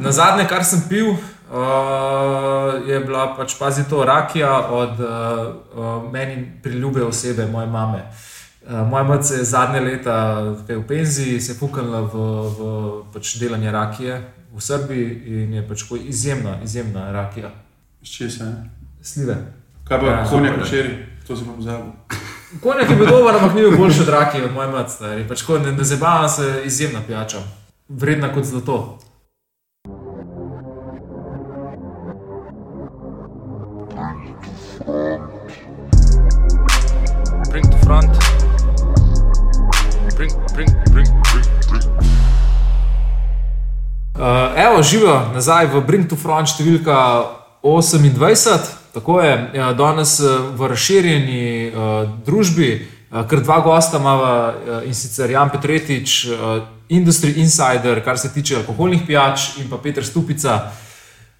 Na zadnje, kar sem pil, uh, je bila pač pazi to rakija od uh, uh, meni priljube osebe, moje mame. Uh, moja mama je zadnje leta v penziji, se je fukala v, v pač delanje rakije v Srbiji in je pač izjemna, izjemna rakija. Če se. Slive. Kaj pa, ja, konjak včeraj, to si bom zabil. Konjak je bil dober, ampak ni bil boljši od rakije od moje mame. Pač, ne, ne zabavam se, izjemna pijača, vredna kot zlato. Bring to front. Bring, bring, bring, bring, bring. Uh, evo, živijo nazaj v Bring to Front številka 28. Tako je, ja, danes eh, v razširjeni uh, družbi, uh, ker dva gosta imamo uh, in sicer Jan Petretič, uh, Industry Insider, kar se tiče alkoholnih pijač, in pa Petr Stupica,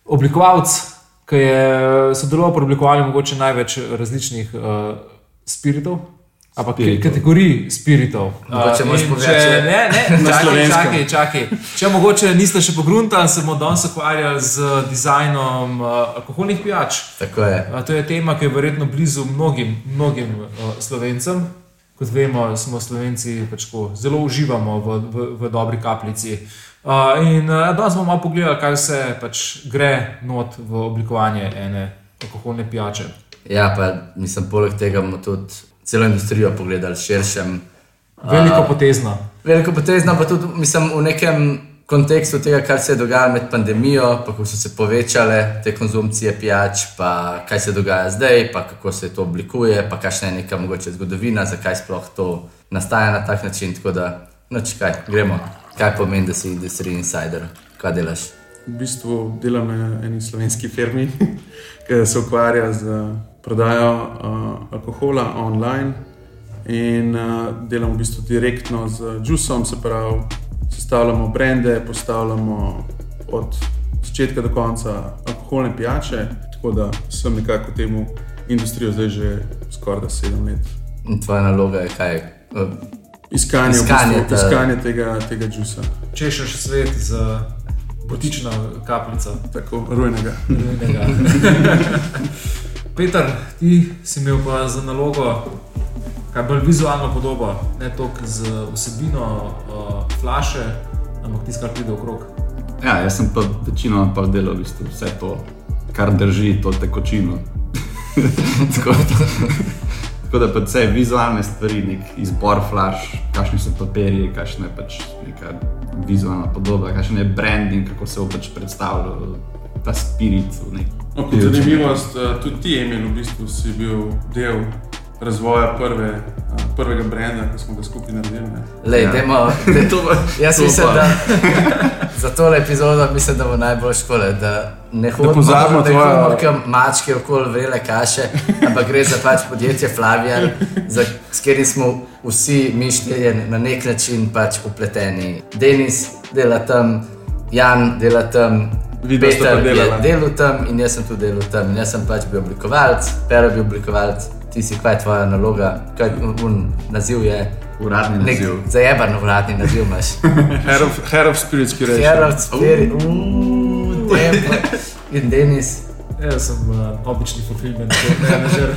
oblikovalec, ki je sodeloval pri oblikovanju mogoče največ različnih uh, spiritov. Ampak kategorij spiritov. Če imaš povedati, če- Ne, ne, čakaj, čakaj, čakaj. Če mogoče niste še pogruntali, se bomo danes ukvarjali z dizajnom uh, alkoholnih pijač. Tako je. Uh, to je tema, ki je verjetno blizu mnogim, mnogim uh, slovencem. Kot vemo, smo slovenci pač tako, zelo uživamo v, v, v dobri kapljici. Uh, in uh, danes bomo malo pogledali, kaj vse pač gre not v oblikovanje ene alkoholne pijače. Ja, pa mislim, poleg tega bomo tudi celo industrijo pogledali širšem. Veliko potezno. Veliko potezno, pa tudi mislim, v nekem kontekstu tega, kar se je dogajalo med pandemijo, pa kako so se povečale te konzumcije pijač, pa kaj se dogaja zdaj, pa kako se to oblikuje, pa kakšna je neka mogoče zgodovina, zakaj sploh to nastaja na tak način. Tako da, noč kaj, gremo. Kaj pomeni, da si industry insider, kaj delaš? V bistvu delam na eni slovenski firmi, ki se ukvarja z prodajo uh, alkohola online. In uh, delam v bistvu direktno z Jusom, se pravi, sestavljamo brende, postavljamo od začetka do konca alkoholne pijače. Tako da sem nekako temu industrijo zdaj že skoraj sedem let. In tvoja naloga je kaj? Iskanje, Iskanje v bistvu, ta- iskanje tega, tega Jusa, Češeš svet z botično kapljico. tako rujnega. Rujnega. Peter, ti si imel pa za nalogo, kaj bolj vizualno podobo, ne toliko z vsebino uh, flaše, ampak tisto, kar pride okrog. Ja, jaz sem pa večinoma pa delal v bistvu vse to, kar drži to tekočino. tako, da, tako da pa vse vizualne stvari, nek izbor flash, kakšni so papirji, kakšna je pač neka vizualna podoba, kakšen je branding, kako se bo pač predstavljal ta spirit. No, kot zanimivost, eh, tudi ti, Emil, v bistvu si bil del razvoja prve, eh, prvega brenda, ki smo ga skupaj naredili. ne. Lej, Ja. dajmo, de, jaz to mislim, da za tole epizodo mislim, da bo najbolj škole, da ne hodimo pozabimo da tvojo- hodimo kam mačke okoli vrele kaše, ampak gre za pač podjetje Flavijan, za, s katerim smo vsi mišljeni na nek način pač upleteni. Denis dela tam, Jan dela tam. Vidva sta Peter pa je delal tam in jaz sem tudi delal tam. In jaz sem pač bil oblikovalec, Per je bil oblikovalec, ti si kaj tvoja naloga, kaj un, un naziv je. Uradni Nek naziv. zajeban uradni naziv imaš. Head of, head of Spirits, ki reče. Gerard, Spirit, uuuu, tempo. In Denis. Jaz sem uh, obični fulfillment manager,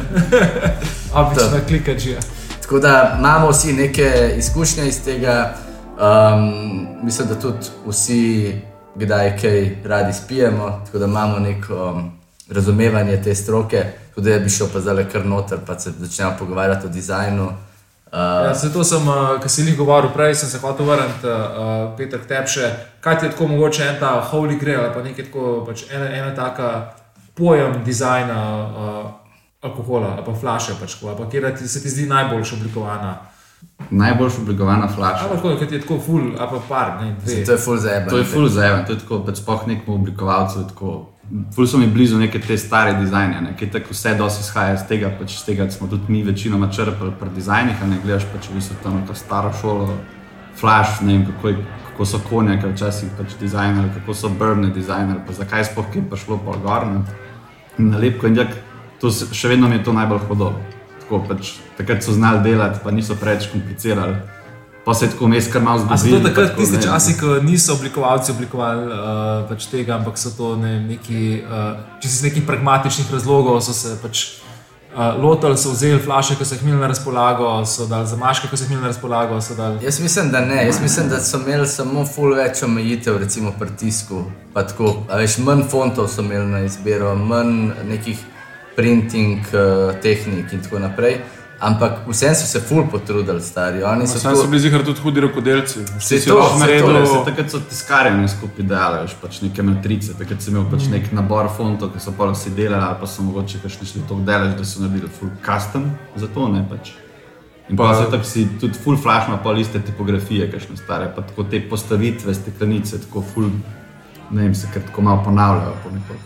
obična klikačija. Tako da imamo vsi neke izkušnje iz tega. Um, mislim, da tudi vsi kdaj kaj radi spijemo, tako da imamo neko um, razumevanje te stroke. Tudi bi šel pa zdaj kar noter, pa se začnemo pogovarjati o dizajnu. Uh, Ja, zato sem, uh, ki si jih govoril prej, sem se hotel vrniti, uh, Peter, k tebi še. Kaj ti je tako mogoče en ta holy grail ali pa nekaj tako, pač ena, ena taka pojem dizajna uh, alkohola ali pa flaše, pač, ali pa kjer ti, se ti zdi najboljš oblikovana. Najboljš oblikovana flaša. Ali pa tako, ki ti je tako full, ali pa par, ne, dve. to je full zajeban. To je full zajeven, to je tako, pač spoh nekemu oblikovalcu. Tako, so mi blizu neke te stare dizajne, ne, ki tako vse dosti izhaja iz tega, pač iz tega smo tudi mi večinoma črpali pri dizajnih, ne gledaš pač v bistvu tam to staro šolo, flash, ne vem kako, je, kako so konjake včasih pač dizajnali, kako so brne dizajnali, pa zakaj spoh ki je prišlo pa gor. ne. In nalepko in jak, to še vedno mi je to najbolj hodilo. Tako pač takrat so znali delati, pa niso preveč komplicirali. Pa se je tako mes kar malo zgodilo. to takrat tako, tisti časi, ko niso oblikovalci oblikovali uh, pač tega, ampak so to ne, neki, uh, čisto iz nekih pragmatičnih razlogov, so se pač uh, lotili, so vzeli flaše, ki so jih imeli na razpolago, so dali zamaške, ki so jih imeli na razpolago. so Dali... Jaz mislim, da ne. Jaz mislim, da so imeli samo ful več omejitev, recimo pri tisku. Pa Tako, a veš, manj fontov so imeli na izbiro, manj nekih printing uh, tehnik in tako naprej. Ampak vsem so se ful potrudili, stari. Oni so Sam so bili zihar tudi hudi rokodelci. Saj Si to, lahko saj to, naredil- Se, takrat so tiskarje skupaj delali, veš, pač neke matrice, takrat sem imel pač nek nabor fontov, ki so pa vsi delali, ali pa so mogoče kakšni šli tako daleč, da so naredili full custom za to, ne pač. In pa, Pa- pa se tako si tudi full flash ima pol iste tipografije, kakšne stare, pa tako te postavitve steklenice, tako full, ne vem, se kar tako malo ponavljajo.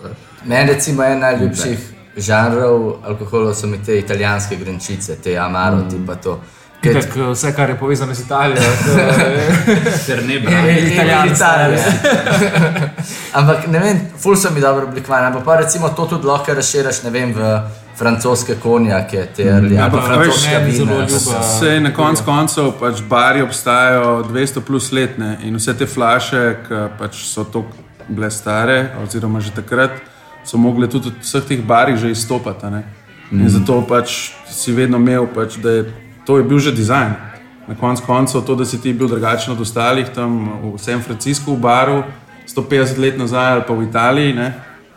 veš. Meni recimo en najljubših žanrov alkoholov so mi te italijanske grenčice, te amaro, mm. tipa to. Ker- Tak, uh, vse, kar je povezano z Italijo, je Ter ne Ja, branje. ja, ja, Italijanska, Italija. ja. Ampak ne vem, ful so mi dobro oblikovani. Ampak pa recimo to tudi lahko razširiš, ne vem, v francoske konjake, te ali Ja, pa pa meni zelo vina. ljubo. Vse na koncu koncev pač bari obstajajo 200 plus letne in vse te flaše, ki pač so tako bile stare, oziroma že takrat, so mogle tudi v vseh teh barih že izstopati. a ne. In zato pač si vedno imel, pač, da je to je bil že dizajn. Na koncu koncev to, da si ti bil drugačen od ostalih tam v San Franciscu v baru 150 let nazaj ali pa v Italiji. Ne,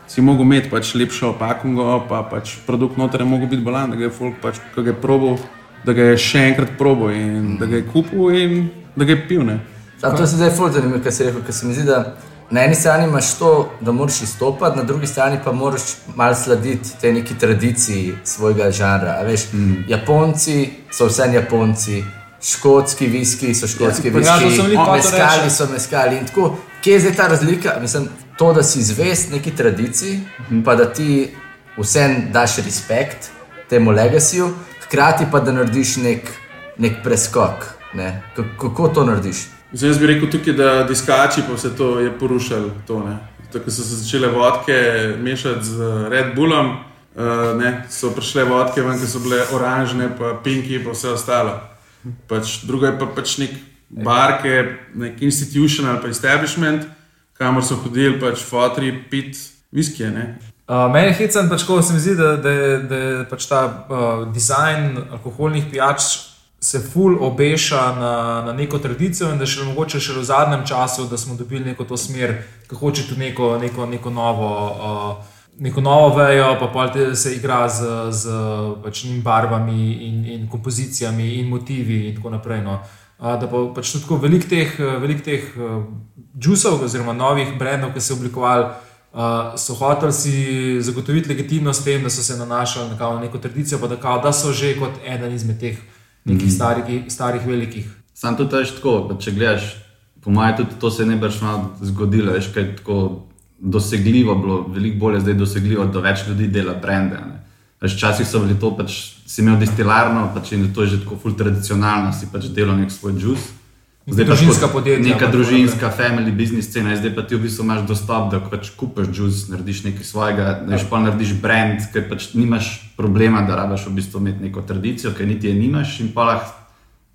Si mogel imeti pač lepšo pakungo, pa pač produkt noter je mogel biti balan, da ga je folk pač, ko ga je probil, da ga je še enkrat probil in da ga je kupil in da ga je pil. Ne. Da, to se zdaj zanimivo, kar si rekel, ker se mi zdi, da na eni strani imaš to, da moraš izstopati, na drugi strani pa moraš malo slediti tej neki tradiciji svojega žanra. Veš, mm. Japonci so vse Japonci. Škotski viski so škotski Ja, viski, meskali so meskali. In tako, kje je zdaj ta razlika? Mislim, to, da si zvest neki tradiciji, pa da ti vsem daš respekt temu legacyju, hkrati pa da narediš nek, nek preskok. Ne? Kako to narediš? Zdaj, jaz bi rekel tukaj, da diskači pa vse to je porušilo. To, ne. Tako so se začele vodke mešati z Red Bullom, uh, ne, so prišle vodke ven, ki so bile oranžne, pa pinki, pa vse ostalo. Pač, druga je pa pač nek bar, ki je nek institution ali pa establishment, kamor so hodili pač fotri pit viskije. ne. Uh, meni je hecen, pač, ko se mi zdi, da, da, da je pač ta uh, dizajn alkoholnih pijač se ful obeša na, na neko tradicijo in da še mogoče še v zadnjem času, da smo dobili neko to smer, ki hoče tudi neko, neko, neko novo. Uh, Neko novo vejo, pa pol se igra z, z pač barvami, in, in kompozicijami, in motivi, in tako naprej. No. A, Da pa pač tako velik teh, velik teh uh, džusov, oziroma novih brendov, ki so oblikovali, uh, so hoteli si zagotoviti legitimnost tem, da so se nanašali na, neko tradicijo, pa da, kao, da so že kot eden izmed teh nekih starih, starih velikih. Sam tudi veš tako, če gledaš, po mojem, tudi to se najbrž malo zgodilo, veš, kaj tako dosegljivo bilo, veliko bolje zdaj dosegljivo, da več ljudi dela brende. ne. Včasih so bili to, pač si imel destilarno, pač in to je že tako ful tradicionalno, si pač delal nek svoj džus. Pa družinska podjetja, Neka družinska, family business scena, zdaj pa ti v bistvu imaš dostop, da pač kupiš džus, narediš nekaj svojega, veš, pa narediš brand, ker pač nimaš problema, da rabiš v bistvu imeti neko tradicijo, ker niti je nimaš in pa lahko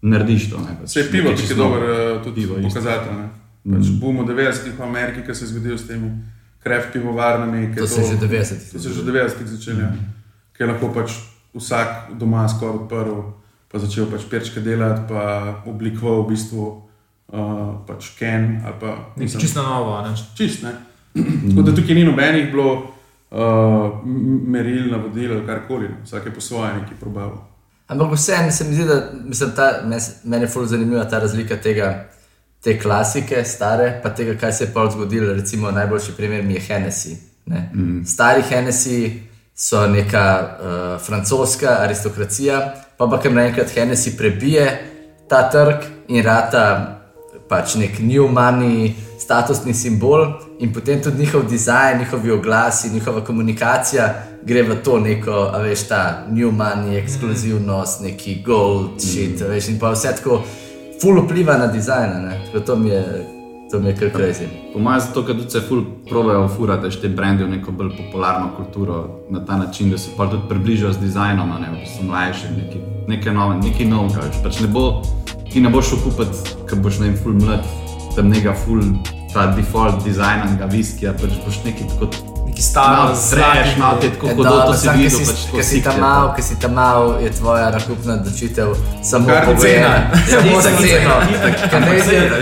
narediš to. Ne, pač Vse je pivo, ki je dober, eh, tudi Pivo pokazatelj. ne. Pač boom v 90-ih v Ameriki, ki se je zgodil s temi kreft pivovarnami. To je se je že 90-ih To se je že v 90-ih začelo, ja. ki je lahko pač vsak doma skoraj odprl, pa začel pač perčke delati, pa oblikoval v bistvu uh, pač ken ali pa Nekaj čisto novo. a Ne? čist. Ne? Tako da tukaj ni nobenih bilo uh, meril, navodil ali karkoli, ne. vsak je po svoje neki probal. Ampak vseeno se mi zdi, da mislim, ta, meni je zelo zanimiva ta razlika tega, te klasike, stare, pa tega, kaj se je pa zgodilo. Recimo, najboljši primer mi je Hennessy. ne. Stari Hennessy so neka uh, francoska aristokracija, pa pa kar naenkrat Hennessy prebije ta trg in rata pač nek new money, statusni simbol, in potem tudi njihov dizajn, njihovi oglasi, njihova komunikacija gre v to neko, a veš, ta new money, ekskluzivnost, neki gold, shit, a veš, in pa vse tako, full vpliva na dizajn, ne, tako to mi je, to mi je kar crazy. Po mojem, zato, ker se ful probejo furati te brende v neko bolj popularno kulturo na ta način, da se pa tudi približajo z dizajnom, ne, da so mlajši, neki, nekaj novega, nekaj novega. Pač ne bo ti ne boš šel kupiti, ker boš ne vem, full mlad, tam nekega full, ta default dizajnanga viskija, pač boš neki tako. Neki stari, Malo streš, malo te tako kot to si videl, pač Ker si tam sikte, mal, pa. ker si tam mal, je tvoja nakupna odločitev samo ni pogojena. Samo za ceno.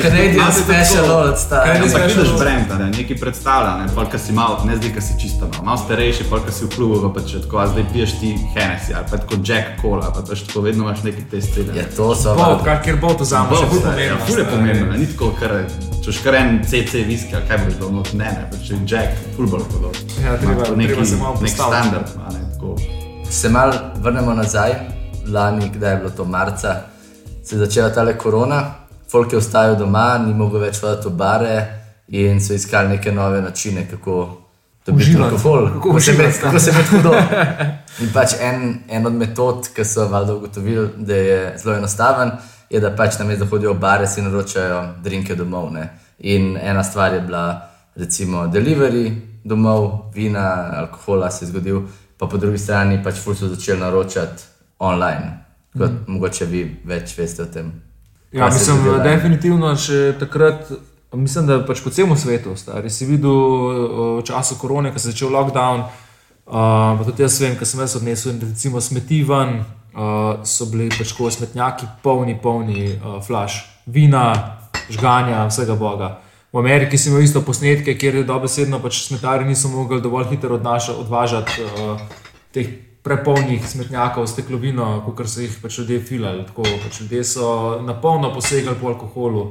Canadian malo se tudi special. Canadian Ampak special vidiš load. brend, ne, nekaj predstavlja, ne, pol, si mal, ne zdaj, ki si čisto mal, malo starejši, pol, ki si v klubu, pa če tako, a zdaj piješ ti Hennessy ali pa tako Jack Cola, pa pač tako vedno imaš neki te stile. Ja, to so kar kjer bo to za me, pomembno. ful je pomembno, ne, ni tako, kar če škar en CC viski, kaj boš dal, not, ne, ne, pač Jack, ful bolj podobno. Ja, treba- treba se malo nek standard, a ne, tako. Se mal vrnemo nazaj, lani, kdaj je bilo to marca, se je začela ta korona, folk je ostajal doma, ni mogel več hoditi v bare in so iskali neke nove načine, kako dobiti Uživati. alkohol, Kako kako se uživati, imeti- kako se imeti hudo. In pač en, en od metod, ki so valjda ugotovili, da je zelo enostaven, je, da pač namesto da hodijo v bare, si naročajo drinke domov. Ne? In ena stvar je bila recimo delivery domov, vina, alkohola se je zgodil, pa po drugi strani pač ful so začeli naročati online. Kot, mm. Mogoče vi več veste o tem. Ja, kaj mislim, dogaja. definitivno še takrat, mislim, da pač po celem svetu, stari si videl v času korone, ko se je začel lockdown. Uh, tudi jaz vem, ker sem jaz odnesel recimo smeti ven, uh, so bili pač tako smetnjaki polni, polni uh, flash, vina, žganja, vsega boga. V Ameriki si imel isto posnetke, kjer je dobesedno pač smetari niso mogli dovolj hitro odnaša, odvažati uh, teh prepolnih smetnjakov, steklovino, kot so jih pač ljudje filali. Tako, pač ljudje so na polno posegali po alkoholu.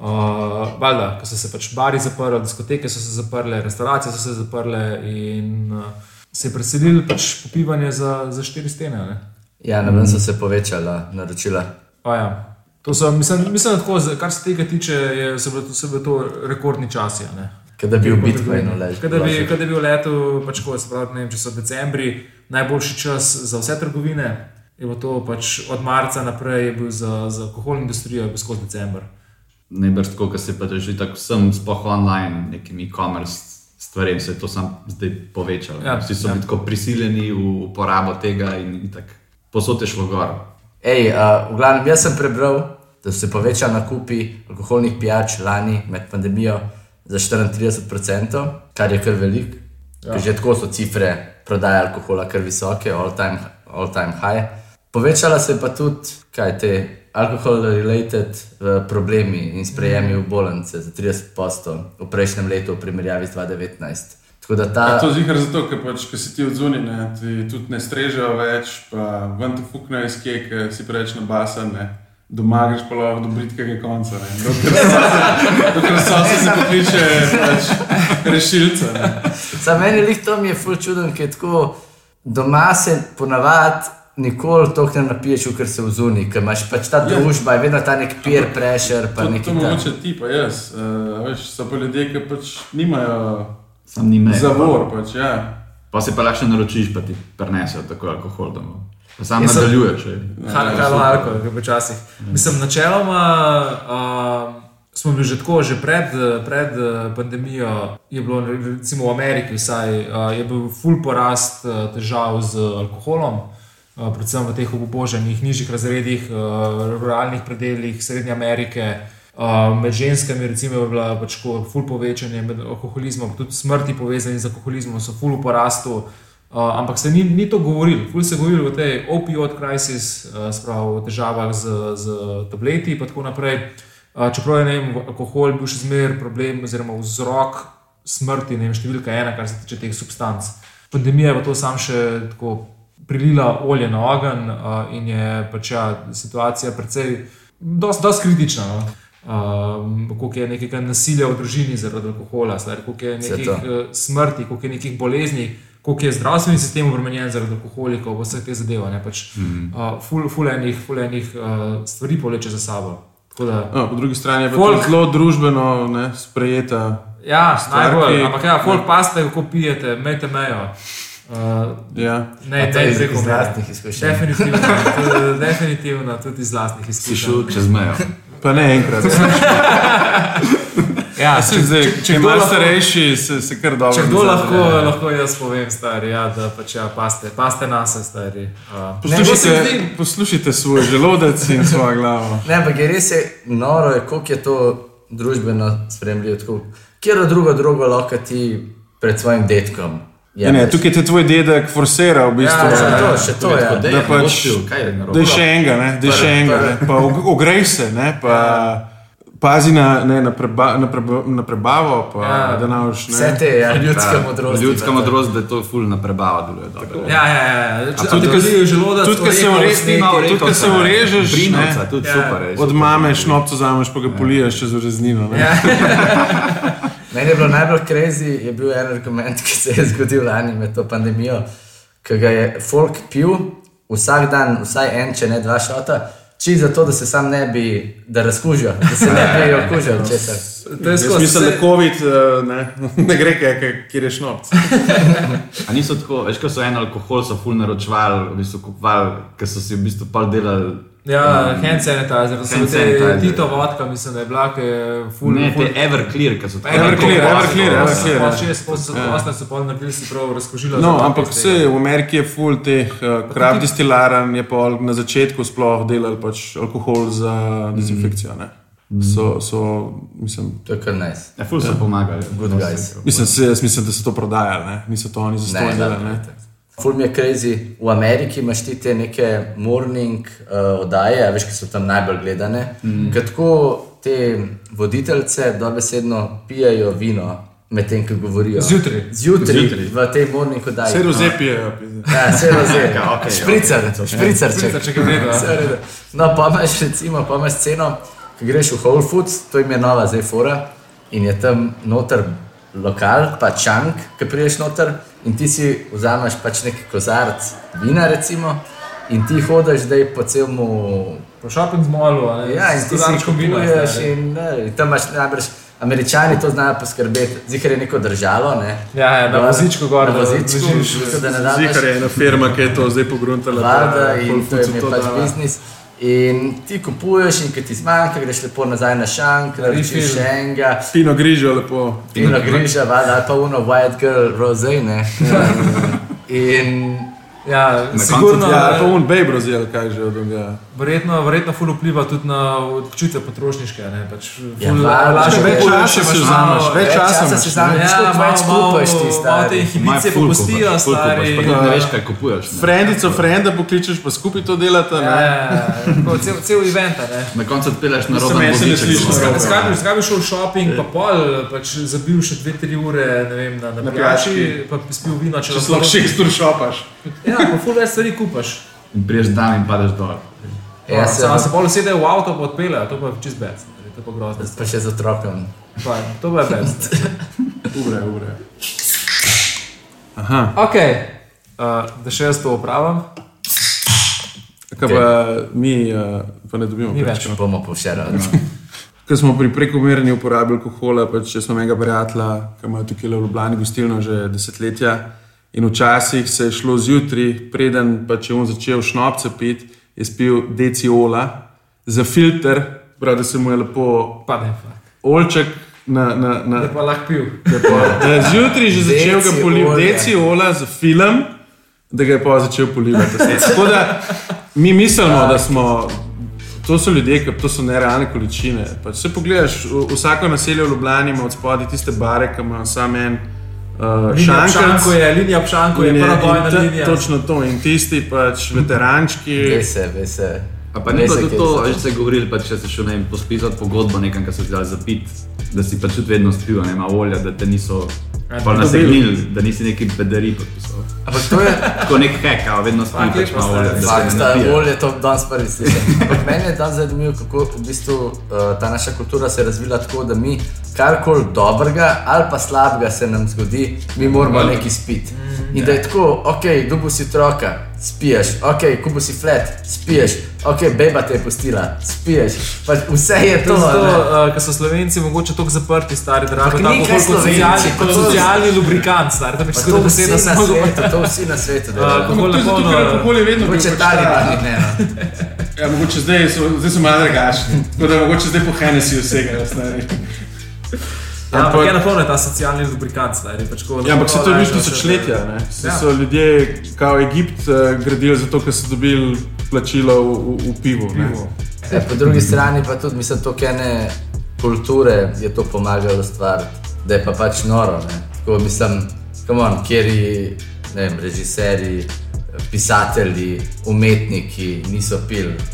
Uh, valjda, ko so se pač bari zaprli, diskoteke so se zaprle, restauracije so se zaprle in uh, se je preselil pač popivanje za, za štiri stene. Ne? Ja, na ven so se povečala naročila. Pa Ja. To so, mislim, mislim, tako, kar se tega tiče, je, so bili to, so bili to rekordni časi. a ne. Kaj da bi v Bitcoinu ležal. Kada bi, kada bi v letu, pač ko, pravi, ne vem, če so decembri, najboljši čas za vse trgovine, je bilo to pač od marca naprej, je bil za, za alkoholno industrijo, je bil skozi decembr. Najbrž tako, ker se pa že tako vsem, sploh online, nekim e-commerce stvarem, se je to sam zdaj povečalo. Ja, Vsi so ja. bili tako prisiljeni v uporabo tega in, in tako posod je šlo gor. Ej, uh, v glavnem, jaz sem prebral, da so se povečali nakupi alkoholnih pijač lani med pandemijo za 34%, kar je kar velik. Ja. Že tako so cifre prodaje alkohola kar visoke, all time, all time high. Povečala se je pa tudi, kaj te alkohol-related uh, problemi in sprejemi v bolnice za 30% v prejšnjem letu v primerjavi z 2019. Ta. A to zihar zato, ker pač, ko si ti odzuni, ne, ti tudi ne strežejo več, pa ven te fuknejo iz keke, si preveč nabasan, ne. Doma greš pa lahko do britkega konca, ne. Dokler so- Dokler so se se pokliče pač rešilca, ne. Za meni je to mi je ful čuden, ker je tako doma se ponavadi nikoli toliko ne napiješ, ker se vzuni, ker imaš pač ta Ja. družba, je vedno ta nek peer pressure, To, to ta. mogoče ti pa jaz. Uh, veš, so pa ljudje, ki pač nimajo Sam ni me. zavor, pač, ja. Pa si pa lahko še naročiš, pa ti prenesejo tako alkohol domov. Pa sam Jaz nadaljuješ. Halo, Marko, ki počasih. Mislim, načeloma uh, smo bili že tako, že pred, pred eh, pandemijo je bilo, recimo v Ameriki, vsaj, uh, je bil full porast uh, težav z alkoholom. uh, Predvsem v teh obuboženih, nižjih razredih, uh, ruralnih predeljih Srednje Amerike, uh, med ženskami, recimo, je bila pač ful povečanje med alkoholizmom, tudi smrti povezani z alkoholizmom, so ful v porastu. Uh, ampak se ni, ni to govorilo, ful se je govorilo o tej opioid crisis, uh, spravo o težavah z, z tableti in tako naprej. Uh, čeprav je vem, alkohol bil še zmeraj problem oziroma vzrok smrti, ne vem, številka ena, kar se tiče teh substanc. Pandemija je pa to sam še tako prilila olje na ogenj uh, in je pač ja, situacija precej, dosti kritična. No? Um, koliko je nekega nasilja v družini zaradi alkohola, stari, koliko je nekih uh, smrti, koliko je nekih bolezni, koliko je zdravstveni sistem obremenjen zaradi alkoholikov, vse te zadeve. ne, Pač, mm. uh, ful, ful enih, ful enih uh, stvari povleče za sabo. Da, No, po drugi strani je pa Folk- zelo družbeno ne, sprejeta. ja, Stvar, najbolj. ki- Ampak ja, folk paste, kako pijete, mejte mejo. Uh, Ja. ne, ne, iz- lastnih izkušenj. Definitivno, definitivno tudi iz vlastnih Si izkušenj. šel čez mejo. Pa ne enkrat. Ja, Ja, se zdaj, če, če kdo lahko- starejši, se, se kar dobro. Če kdo lahko, lahko jaz povem, stari, ja, da pač ja, paste, paste nas, stari. Uh, Poslušajte, poslušajte svoj želodec in svojo glavo. Ne, ampak je res je noro, je, koliko je to družbeno spremljivo. tako, Kjer drugo drogo lahko ti pred svojim detkom? Ja, ne, tukaj te tvoj dedek forsira v bistvu. Ja, ja, to, še to je. Da Da je pač- pač, kaj je. Da še enega, ne, da je še Prvi, enega, prvi. ne, pa og- ogrej se, ne, pa pazi na, ne, na, preba, na, preba, na prebavo, pa Ja. da nauš. Vse te ja, ljudske modrosti. Ljudska to. modrost, da je to ful na prebavo deluje dobro. Ja, ja, ja. Če tudi, ko- kazijo želodec, tudi, ko se orehov, ure- sneg, Tudi, tudi, ko se urežeš, Brinovca, ne, tudi Ja. super. je, od super. mame šnopco zameš, pa ga poliješ čez ureznino. ne. Ja. Meni je bilo najbolj crazy, je bil en argument, ki se je zgodil lani med to pandemijo, ki ga je folk pil vsak dan, vsaj en, če ne dva šota. Či zato, da se sam ne bi, da razkužijo, da se ne bi okužili česar. To je skozi mislim, da vse- COVID eh, ne, ne gre, kjer je šnopc. A niso tako, veš, ko so en alkohol, so ful naročvali, v bistvu kupovali, ker so si v bistvu pol delali. Ja, hand sanitizer, da so Hand te sanitizer. Tito vodka, mislim, da je bila, ki je full. Ne, full- te Everclear, ki so tako. Everclear, Everclear, Everclear, ja. Šest, osem so pol naredili si prav razkožilo. No, ampak vse v Ameriki je full teh uh, krav distilaran, je pa na začetku sploh delali pač alkohol za dezinfekcijo. Ne. So, so, mislim, To je kar nice. Ja, ful so pomagali. Good guys. mislim, se, mislim, da so to prodajali, ne. niso to oni za Ful mi je crazy. V Ameriki imaš ti te neke morning uh, oddaje, veš, ki so tam najbolj gledane. Mm. Tako te voditeljce dobesedno pijajo vino, medtem ko govorijo. Zjutraj. Zjutraj, Zjutraj. v tej morning oddaji. Vse rozepijejo. pizda. Ja, vse roze. Ja, okej, špricer, špricer, Špricer, če ga gledajo. Vse v redu. No, pa imaš recimo, pa imaš sceno, ki greš v Whole Foods, to jim je nova zdaj fora in je tam noter lokal, pa čank, ki priješ noter in ti si vzameš pač neki kozarc vina recimo in ti hodiš zdaj po celmu Po shopping mallu, Ja, in ti si kupuješ in, ne, in tam imaš najbrž. Američani to znajo poskrbeti, zihar je neko držalo. Ne? Ja, ja, na Gor, vozičku gor, Na da vozičku, tako da ne daš. Zihar je ena firma, ki je to zdaj pogruntala. Vlada da in to je pač biznis. In ti kupuješ, in ko ti zmanjka, greš lepo nazaj na šank, narečiš refill. še enega, Pino grižo lepo. in griža, vada, ali pa uno white girl, rose, ne. In Ja, koncu sigurno. Ja, pa un babe rozel, kaj že od tega. Verjetno, verjetno ful vpliva tudi na občutke potrošniške. Ne? Pač Ja, ful, lažje več časa si vzameš, malo- več več časa časa si znam, Ja, več malo, kupaš ti malo te stari. inhibicije ful popustijo, kupaš, ful kupaš, stari. pa tudi ne veš, kaj kupuješ. ne. Frendico, frenda pokličeš, pa skupaj to delate. Ja, ja, ja, cel, cel event. Na koncu odpeleš na meni se ne voziček. sliši domov. narobe. Zakaj bi, bi šel v shopping, pa pol, pač zabil še 2-3 ure ne vem, na, na, Na pijači, pa spil vino, če Če sploh šest ur šopaš. Ja, pa ful več stvari kupaš. In priješ dan in padeš dol. Ja, Ja, se, se, se pol usedejo v avto, pa odpeljejo, to pa je čist bed. To je pa grozno. pa še z otrokom. Pa, to pa je bed. Ure, ure. Aha, Ok, uh, da še jaz to opravim. kaj pa mi uh, pa ne dobimo Ni več. Bomo povšerali. Ker smo pri prekomerni uporabi alkohola, pač če smo imeli prijatelja, ki ima tukaj v Ljubljani gostilno že desetletja. In včasih se je šlo zjutraj, preden pa če on začel šnopce piti, je spil deciola za filter, prav da se mu je lepo Pa ne, pa. olček na. na, na Da pa lahko pil. je pa- je zjutraj že začel ga polivati, deciola za film, da ga je pa začel polivati. Tako da mi mislimo, da smo. To so ljudje, ki to so nerealne količine. Pač se pogledaš, vsako naselje v Ljubljani ima od spodaj tiste bare, ki ima samo en uh, Linija šank. Pšanko je, linija Pšanko je, prva bojna linija. Točno to. In tisti pač veterančki. Ve se, ve se. A pa ne pa tudi to, veš, ste govorili, pa če si šel ne pospisati pogodbo nekam, kar so ti dali za pit, da si pač tudi vedno spil, ne ima olja, da te niso pa nasegnili, da nisi neki bedari podpisal. Ampak to je, Tako nek hek, a vedno Fakt, pač olja, da Fakt, sta napije. bolje to danes prvi slišim. Ampak meni je danes zanimivo, kako v bistvu uh, ta naša kultura se je razvila tako, da mi karkoli dobrega ali pa slabega se nam zgodi, mi moramo nekaj spiti. In da je tako, ok, dubu si otroka, spiješ, ok, kubu si flat, spiješ, ok, beba te je pustila, spiješ. Pač vse je to. To zato, uh, ker so Slovenci mogoče tako zaprti, stari, da Ampak tako kot socialni, kot to- socialni lubrikant, stari. Pa skoraj to vsi beseda na samo svetu, to vsi na svetu. Delajo. alkohol To je zato, napolno- ker alkohol je vedno bil Mogoče pač ta- talibani, ne. no. Ja, mogoče zdaj so, zdaj so malo drugačni. Tako da mogoče zdaj po Hennessy vsega. stari. Ja, ampak Ampak- je na polno ta socialni lubrikant, stari. Pač ko Ja, ampak se to je vse tisočletja. ne. Se Ja. so ljudje, kao Egipt, eh, gradili zato, ker so dobili plačilo v, v, v pivu. ne. Pivo. E, po drugi strani pa tudi, mislim, to ene kulture je to pomagalo stvariti, da je pa pač noro. Ne? Tako mislim, on, kjer je režiserji, pisatelji, umetniki niso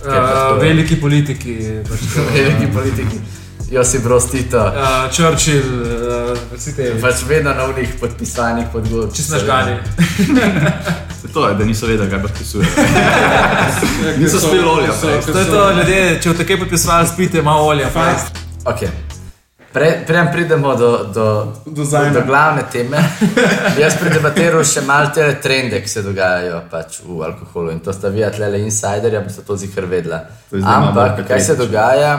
pa Uh, tako- veliki politiki, pač veliki politiki. Josip Broz Tito, Uh, Churchill, uh, vsi te pač vedno na unih podpisanih podgodb. čist nažgani. Se To je, da niso vedeli, kaj podpisujejo. Niso so- spili olja so- ker To je so- to, ljudje, če v take podpisovali, spite malo olja. Okay. Pre, Preden pridemo do, do, Do do glavne teme, bi jaz predebatiral še malo te trende, ki se dogajajo pač v alkoholu. In to sta vi, tlele insiderja, bi se to zikr vedela. Ampak kaj se dogaja,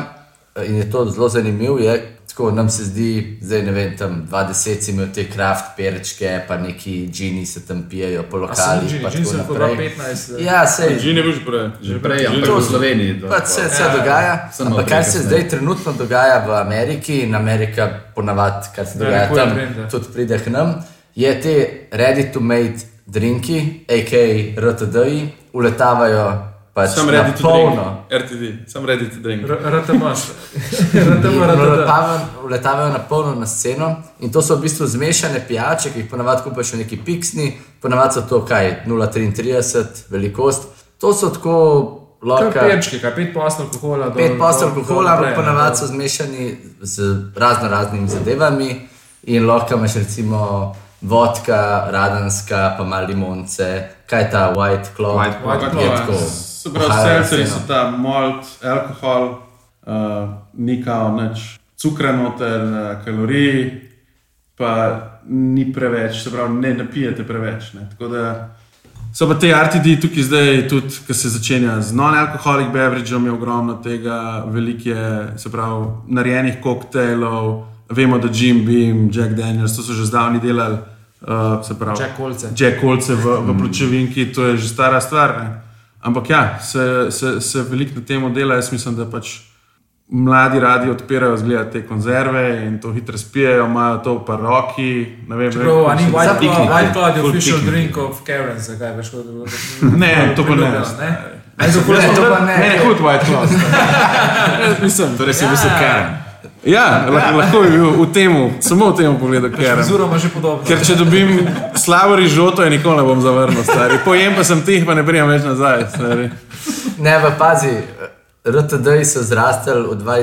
in je to zelo zanimivo, je, tako nam se zdi, zdaj ne vem, tam 20 si imel te kraft perčke, pa neki džini se tam pijejo po lokalih. pa Že tako sem lahko naprej. 15. Ja, sej, Že ne boš prej. Že prej, ampak Že- v Sloveniji. Pač se, se Ja, dogaja. Ampak kar se zdaj trenutno dogaja v Ameriki, in Amerika ponavadi, kar se dogaja tam, trende. tudi pride k nam, je te ready-to-made drinki, a.k.a. RTD-ji, uletavajo pač Sam ready to polno. drink. RTD, sam ready to drink. RTM. In RTM, RTM. Uletavajo, uletavajo na polno na sceno in to so v bistvu zmešane pijače, ki jih ponavadi kupaš v neki piksni, ponavadi so to kaj 0,33 velikost. To so tako Kar loka. perčki, kaj pet poslov alkohola. do- Pet do alkohola, ampak ponavadi so zmešani z razno raznimi zadevami in lahko imaš recimo vodka, radenska, pa malo limonce, kaj je ta white claw. White Claw. White Claw, ja. tako. Se pravi, Uhajajo selcerji sceno. so ta malt, alkohol, uh, ni kao nič cukra noter, uh, kalorij, pa ni preveč, se pravi, ne napijete preveč. Ne. Tako da so pa te RTD tukaj zdaj tudi, ki se začenja z non-alkoholik beverageom, je ogromno tega, veliko je, se pravi, narejenih koktejlov, vemo, da Jim Beam, Jack Daniels, to so že zdavni delali. Uh, se pravi, Jack kolce. Jack kolce v, v pločevinki, to je že stara stvar. Ne? Ampak ja, se, se, se veliko na tem dela. Jaz mislim, da pač mladi radi odpirajo zgleda te konzerve in to hitro spijajo, imajo to v paroki. Ne, vem, Čeprav, a ni White Za Claw, piknik, White Claw je full official piknik. drink of Karen, zakaj veš, kot Ne, to pa ne. ne. Ne, to pa ne. Ne, ne, hud white cloth. mislim, Torej si v bistvu Karen. Ja, lahko, lahko bi bil v tem, samo v tem pogledu, ker. Ker če dobim slabo rižoto, je nikoli ne bom zavrnil, stari. Pojem pa sem tih, pa ne prijem več nazaj. Stari. Ne, pa pazi, RTD-ji so zrastali v, dvaj,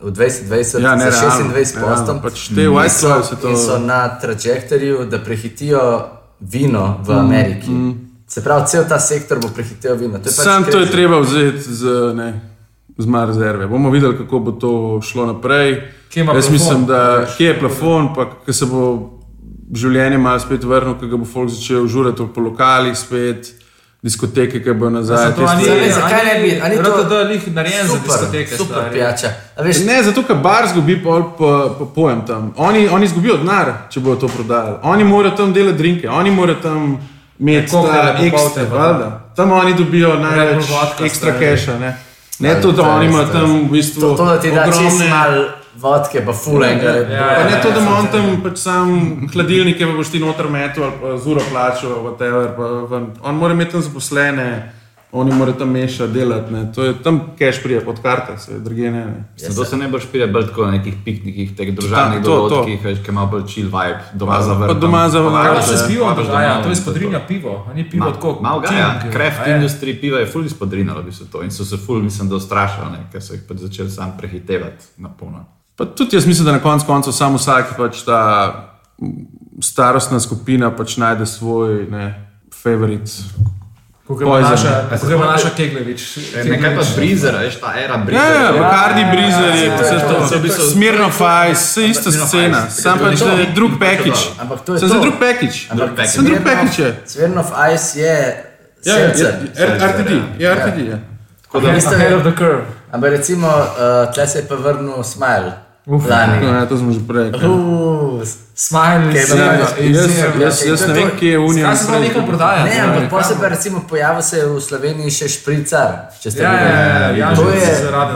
v 2020 Ja, ne, za realno, 26 realno, postom. pač te white in so, to- so na trajektoriju, da prehitijo vino v Ameriki. Mm, mm. Se pravi, cel ta sektor bo prehitel vino. To pač Sam to je treba vzeti z, ne, z mar rezerve. Bomo videli, kako bo to šlo naprej. Kje Jaz plafon? mislim, da kje je plafon, pa ko se bo življenje malo spet vrnilo, ko ga bo folk začel žurati po lokalih spet, diskoteke, ki bo nazaj. Zato, te a ni- stvari. Zdaj, zakaj ne bi- a ni to- RTD lih narejen za Super, diskoteke. super stari. pijača. Veš, Ne, zato ker bar zgubi pol po, po pojem tam. Oni, oni izgubijo denar, če bodo to prodajali. Oni morajo tam delati drinke, oni morajo tam imeti popolte, ekstra, valjda. Tam oni dobijo največ vodka, ekstra keša. Ne, ne Ja, to, da to je oni imajo tam v bistvu to, to, da ti da ogromne- malo vodke, pa fulenga. Ja, Pa ja, ne to, da ja, ima on ja. tam pač sam hladilnike, pa boš ti noter metel ali pa zuro plačal, whatever. Pa, on mora imeti tam zaposlene, oni morajo tam mešati, delati. Ne. To je tam cash prije pod karte, se drugje ne. ne. Zato se ne boš pil bolj tako na nekih piknikih, teh to, to. dogodkih, veš, ki ima bolj chill vibe, doma za. Pa doma za. Kaj Ja, se s pivom dogaja? To je in to. spodrinja pivo, a ni pivo tako. Malo ga, ki- Craft je? industry piva je ful izpodrinalo bi se to in so se ful, mislim, da ustrašili, ne, ker so jih pač začeli sam prehitevati na polno. Pa tudi jaz mislim, da na koncu koncev samo vsak pač ta starostna skupina pač najde svoj ne, favorit. Kako ima Poison. naša, naša Keglevič. Nekaj pa Breezer, veš, ta era Ja, Breezer. ja, Bacardi Breezer je Ja, vse ja, to. ja, v bistvu- Smirnoff Ice, vse ista scena, sam pač je je drug je package. Ampak to je Sem to. za drug package. Sem drug package. je. Smirnov Ice je Ja, ja, ja, RTD, ja, RTD. ja. Tako da Ahead of the curve. Ampak recimo, uh, tle se je pa vrnil Smile, Uf, Lani. Ja, to smo že prej. Uh, Smile, izjemno, praviš? Jaz, izjemno. jaz, jaz ne vem, kje je Unija. Kaj se pa nekaj prodaja? Ne, ampak pa kam? se pa recimo pojavil se je v Sloveniji še špricar. Če ste Ja, ja, videli. ja, ja, to, je,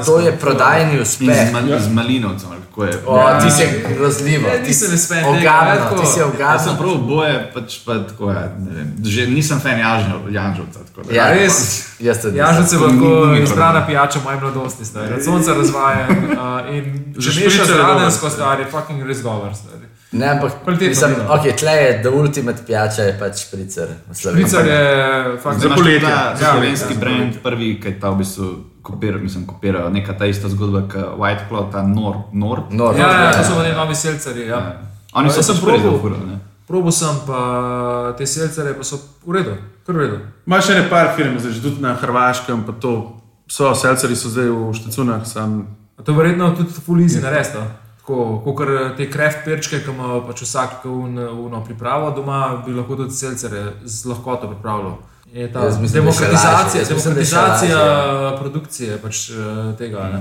to je prodajni uspeh. z, mal, z malinovcem, ali kako je. O, ti si grozljivo, Ja, ti si tega, ogabno, ti si Jaz sem ogabno. prav oboje, pač pa tako je. ne vem, Že nisem fan da- Ja, res? Jaz To bo tako izbrana pijača moje mladosti. Od sonca uh, in Že že mešaš špricer z je dober, radensko, stari. fucking res govor, stari. Ne, ampak mislim, vino. ok, tle je the ultimate pijača, je pač špricer. Špricer je fucking Za poletje. Ja, slovenski ja, brand, prvi, ki ta v bistvu kopira, mislim, kopira neka ta ista zgodba, kot White Claw, ta Nor. Nor. No, Ja, ja, ja, to so oni novi selceri. Ja. Oni so Jaz sem pač ne. Probal sem pa te selcere, pa so v redu, kar v redu. Imaš še ne par firm, zdaj tudi na Hrvaškem, pa to. So, selceri so zdaj v Štecunah, sam to verjetno tudi easy narediti. no. Tako, kot te kreft perčke, ki ima pač vsak uno pripravo doma, bi lahko tudi selcere z lahkoto pripravljal. Je ta Jaz mislim, je še lažje. demokratizacija, Jaz mislim, da je še demokratizacija produkcije pač, eh, tega. Ne?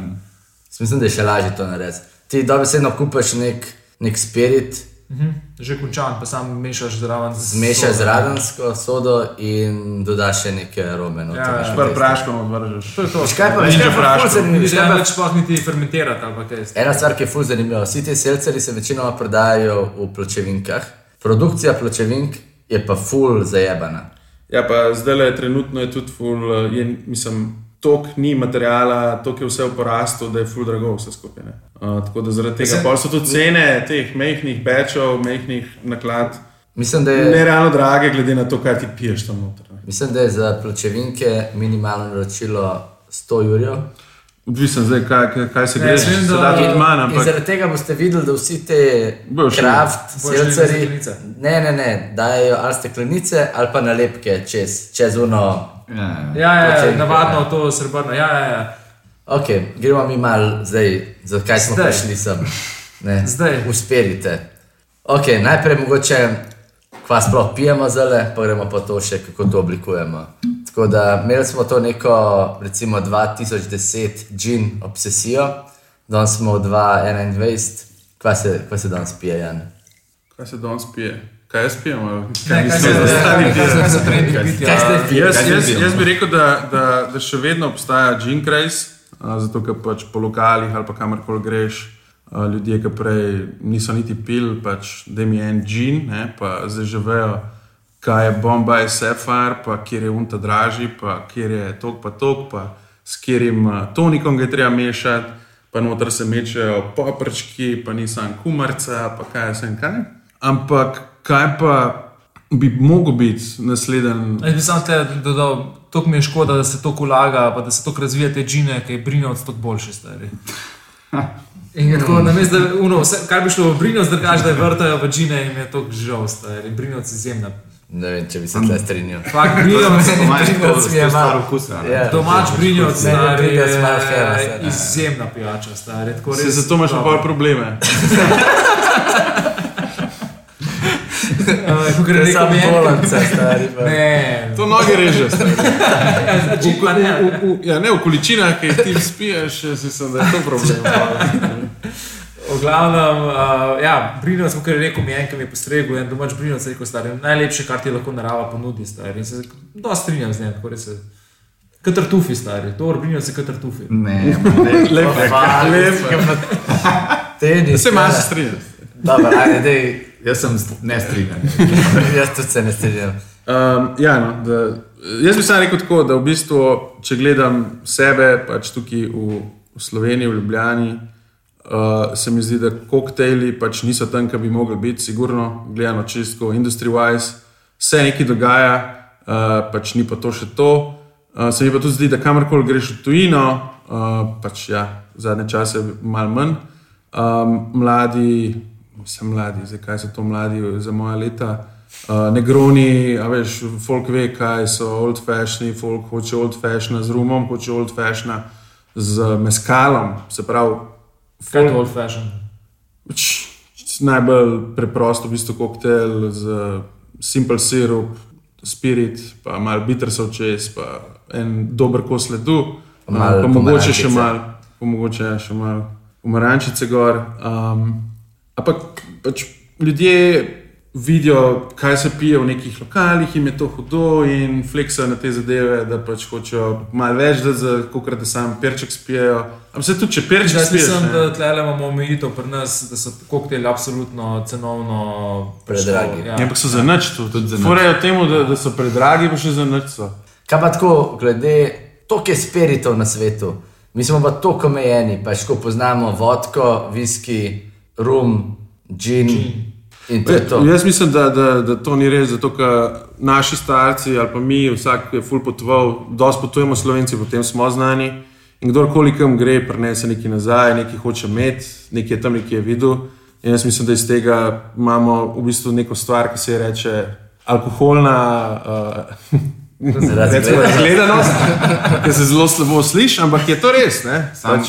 Mislim, da je še lažje to narediti. Ti dobesedno kupiš nek, nek spirit, Mhm. Že končan, pa sam mešaš zraven. z zmešaš z sodo. radensko sodo in dodaš še neke arome. noter, Ja, ja. testu. praškov odvržeš. To je to. Veš kaj pa, In veš že kaj pa, praško. ful zanimivo, Vidiš, veš kaj da pa- več sploh niti fermentirati. Ena stvar, ki je fuz zanimiva, vsi ti selceri se večinoma prodajajo v pločevinkah, produkcija pločevink je pa ful zajebana. Ja, pa zdaj le trenutno je tudi ful, eh, je, mislim, tok ni materijala, tok je vse v porastu, da je ful drago vse skupaj. ne. Uh, tako da zaradi tega Mislim- so tudi cene teh mehkih bečov, mehkih naklad Mislim, da je, nerealno drage, glede na to, kaj ti piješ tam noter. ne. mislim, da je za pločevinke minimalno naročilo 100 jurjev. Odvisen zdaj, kaj, kaj, se gre, se da- da tudi manj, ampak zaradi tega boste videli, da vsi te kraft, steklenice. ne, ne, ne, dajo ali steklenice ali pa nalepke čez, čez uno. Ja, ja. Ja, ja, ja navadno ja. to srebrno. Ja, ja, ja. Ok, gremo mi mal zdaj, zakaj smo Zdaj. prišli sem. Ne, Zdaj. Uspirite. Ok, najprej mogoče, kva sploh pijemo zdaj, pa gremo pa to še, kako to oblikujemo. Tako da imeli smo to neko, recimo 2010 gin obsesijo, danes smo v 2021, kva se, kva se danes pije, Jan? kaj se danes pije? Kaj jaz pijem? ali Kaj se da ostali kaj pijejo? se ste pili? Jaz, bi rekel, da, da, da še vedno obstaja Craze, a, zato ker pač po lokalih ali pa kamorkoli greš, ljudje, ki prej niso niti pil, pač da jim je en Gene, ne, pa zdaj že vejo, kaj je Bombay Sapphire, pa kjer je unta dražji, pa kjer je tok pa tok, pa s katerim tonikom ga je treba mešati, pa noter se mečejo poprčki, pa nisem kumarca, pa kaj sem kaj. Ampak kaj pa bi mogel biti naslednji Jaz bi samo te dodal, to mi je škoda, da se to ulaga, pa da se to razvija te džine, ki je brinovc tako boljši stari. In je tako, namesto da uno, vse, kar bi šlo v brinovc, drgaš, da je vrtajo v džine in je to žal stari. Brinovc izjemna. Ne vem, če bi se tle strinjal. Fakt, brinovc, mojem, Brinovc to mi je je malo- okusa. Ja. domač brinovc, je stari, je izjemna pijača, stari. Tako Se, zato imaš pa probleme. Je je samo mi bolance, stari. Ne, To noge reže. stari. Gin pa ne. Ja, ne v količinah, ki jih ti spiješ, jaz mislim, da je to problem. V glavnem, uh, ja, Brinovc, kot je rekel mi en, ki mi je postregel, en domač Brinovc, je rekel, stari, najlepše, kar ti lahko narava ponudi, stari. In se dosta strinjam z njim, tako res je. Katartufi, stari, to Brinovc je katartufi. Ne, ne. Lep, Fuck, lep. Tenis. Se imaš strinjati. Dobro, ajde, dej. Jaz sem ne strinjam. Jaz tudi se ne strinjam. Um, ja, no, da, jaz bi samo rekel tako, da v bistvu, če gledam sebe, pač tukaj v, v Sloveniji, v Ljubljani, uh, se mi zdi, da koktejli pač niso tam, kjer bi mogli biti, sigurno, gledano čisto, industry-wise, se nekaj dogaja, uh, pač ni pa to še to. Uh, se mi pa tudi zdi, da kamorkoli greš v tujino, uh, pač ja, zadnje čase malo manj. Um, mladi, sem mladi, zdaj kaj so to mladi za moja leta. Uh, negroni, a veš, folk ve, kaj so old fashioned, folk hoče old fashioned z rumom, hoče old fashioned z meskalom. Se pravi, Kaj je to old fashion? Pač najbolj preprosto, v bistvu koktejl z simple sirup, spirit, pa malo bitrsov čez, pa en dober kos ledu, Pa malo pa mogoče še pomarančice. malo, pa mogoče še malo umarančice gor. Um, ampak pač ljudje vidijo, kaj se pije v nekih lokalih, jim je to hudo in fleksajo na te zadeve, da pač hočejo malo več, da za kokrat da sam perček spijejo. Ampak se tudi, če perček Jaz spiješ, mislim, ne. da tle imamo omejitev pri nas, da so koktejli absolutno cenovno Predragi. Ja. Ja, ampak so za nič tu. Tudi za nič. Forejo temu, da, da so predragi, pa še za nič so. Kaj pa tako, glede toliko je spiritov na svetu, mi smo pa tako omejeni, pač ko poznamo vodko, viski, rum, gin. In to je to. Jaz mislim, da, da, da to ni res, zato ker naši starci ali pa mi, vsak je ful potoval, dosti potujemo slovenci, potem smo znani. In kdorkoli kam gre, prenese nekaj nazaj, nekaj hoče imeti, nekaj je tam nekaj je videl. In jaz mislim, da iz tega imamo v bistvu neko stvar, ki se ji reče alkoholna. Uh, Razgledanost. Ki se zelo slabo sliši, ampak je to res. Ne? Pač,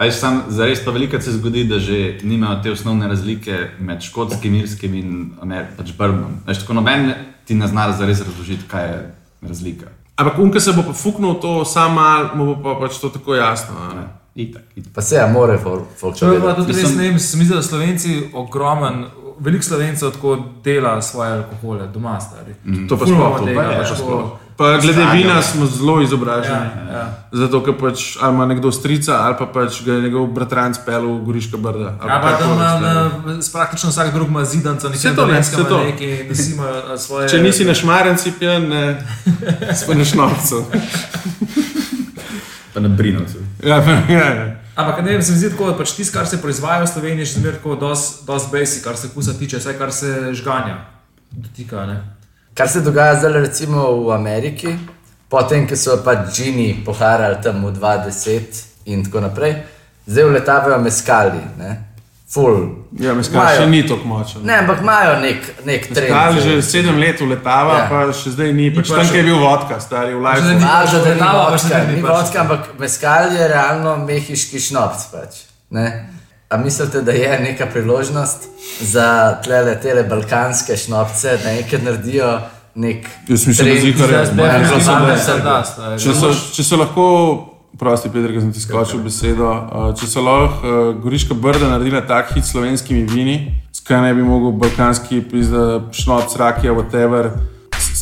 Aj, sam, zares pa veliko se zgodi, da že nimajo te osnovne razlike med škotskim, irskim in Amer- pač bourbon. Veš, tako noben ti ne zna zares razložiti, kaj je razlika. ampak unka se bo pa fuknil to sam mal, mu bo pa pač to tako jasno. ne. Itak, itak. Pa se ja, more folk To je pa tudi res, Mislim- ne vem, se mi zdi, da Slovenci ogromen, veliko Slovencev tako dela svoje alkohole doma, stari. To pa sploh, to tega, pa pač sploh. Pa glede vina smo zelo izobraženi. Ja, ja. Zato, ker pač ali ima nekdo strica, ali pa pač ga je njegov bratranc pel v Goriška brda. ali Ja, pa tam na, na, praktično vsak drug ima zidanco, nekaj to ne, saj to. neki, svoje... Če nisi na šmarenci pijan, ne, smo na šnovcu. Pa na Brinovcu. Ja, pa- ja, ja. Ampak ne vem, se mi zdi tako, da pač tisto, kar se proizvaja v Sloveniji, je še zmeraj tako dosti dost basic, kar se kusa tiče, vsaj kar se žganja. Dotika, ne. Kar se dogaja zdaj, recimo v Ameriki, potem, ko so pač džini poharali tam v 20 in tako naprej, zdaj uletavajo meskali, ne? Full. ja meskal Imajo- še ni tako močen. Ne, ampak imajo nek, nek trend. Meskal že sedem let uletava, Ja. ja. pa še zdaj ni. Pač pa tam, kjer je bil vodka, stari v Še live. ni- Važno, da ni vodka, ni pač. vodka, ampak meskal je realno mehiški šnopc. Pač, ne? A mislite, da je neka priložnost za tle tele balkanske šnopce, da nekaj naredijo nek Jaz mislim, da je. Ja, da, stari. Če so, če so lahko, prosti Pedro, ki sem ti skočil besedo, uh, če so lahko uh, Goriška brda naredila tak hit s slovenskimi vini, skaj ne bi mogel balkanski pizda, šnop, rakija, whatever.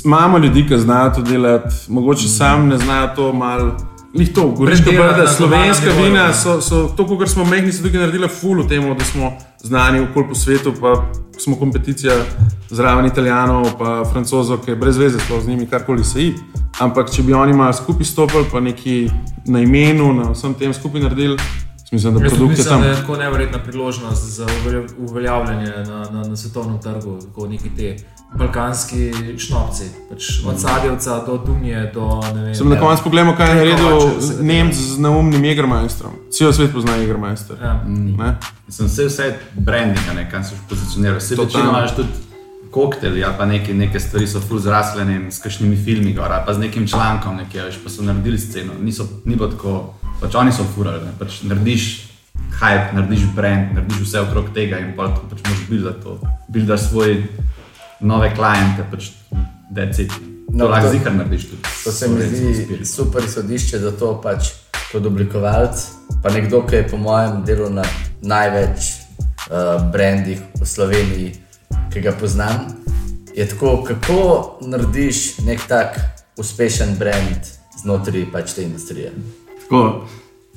Imamo ljudi, ki znajo to delati, mogoče sam ne znajo to mal. Lih to, Goriška brda, slovenska vina so, so to, kar smo mehni, so tukaj naredili ful v tem, da smo znani okol po svetu, pa smo kompeticija zraven italijanov, pa francozov, ki je brez veze sploh z njimi, karkoli se ji. Ampak če bi oni malo skupaj stopili, pa neki na imenu, na vsem tem skupaj naredili, mislim, da Jaz tudi produkt je mislim, tam. da je tako nevrjetna priložnost za uvelja- uveljavljanje na, na, na svetovnem trgu, tako neki te balkanski šnopci, pač od Sadjevca do Dunje do ne vem. Sem na koncu pogledal, kaj je naredil se Nemc z neumnim Jägermeisterom. Cel svet pozna Jägermeister. Ja. Ne? Sem vse, vse branding, ne, kam se pozicioniraš. Vse večino imaš tudi koktejli, ali pa neke, neke stvari so full zrasle vem, s kakšnimi filmi, gor, ali pa z nekim člankom, nekje, veš, pa so naredili sceno. Niso, ni bilo tako, pač oni so furali, ne, pač narediš hype, narediš brand, narediš vse okrog tega in pa pač moraš buildati to, buildaš svoj nove klijente, pač decit. No, No, lahko to- zihar narediš tudi. To se mi zdi super izhodišče za to, pač kot oblikovalec, pa nekdo, ki je po mojem delu na največ uh, brandih v Sloveniji, ki ga poznam. Je tako, kako narediš nek tak uspešen brand znotraj pač te industrije. Tako,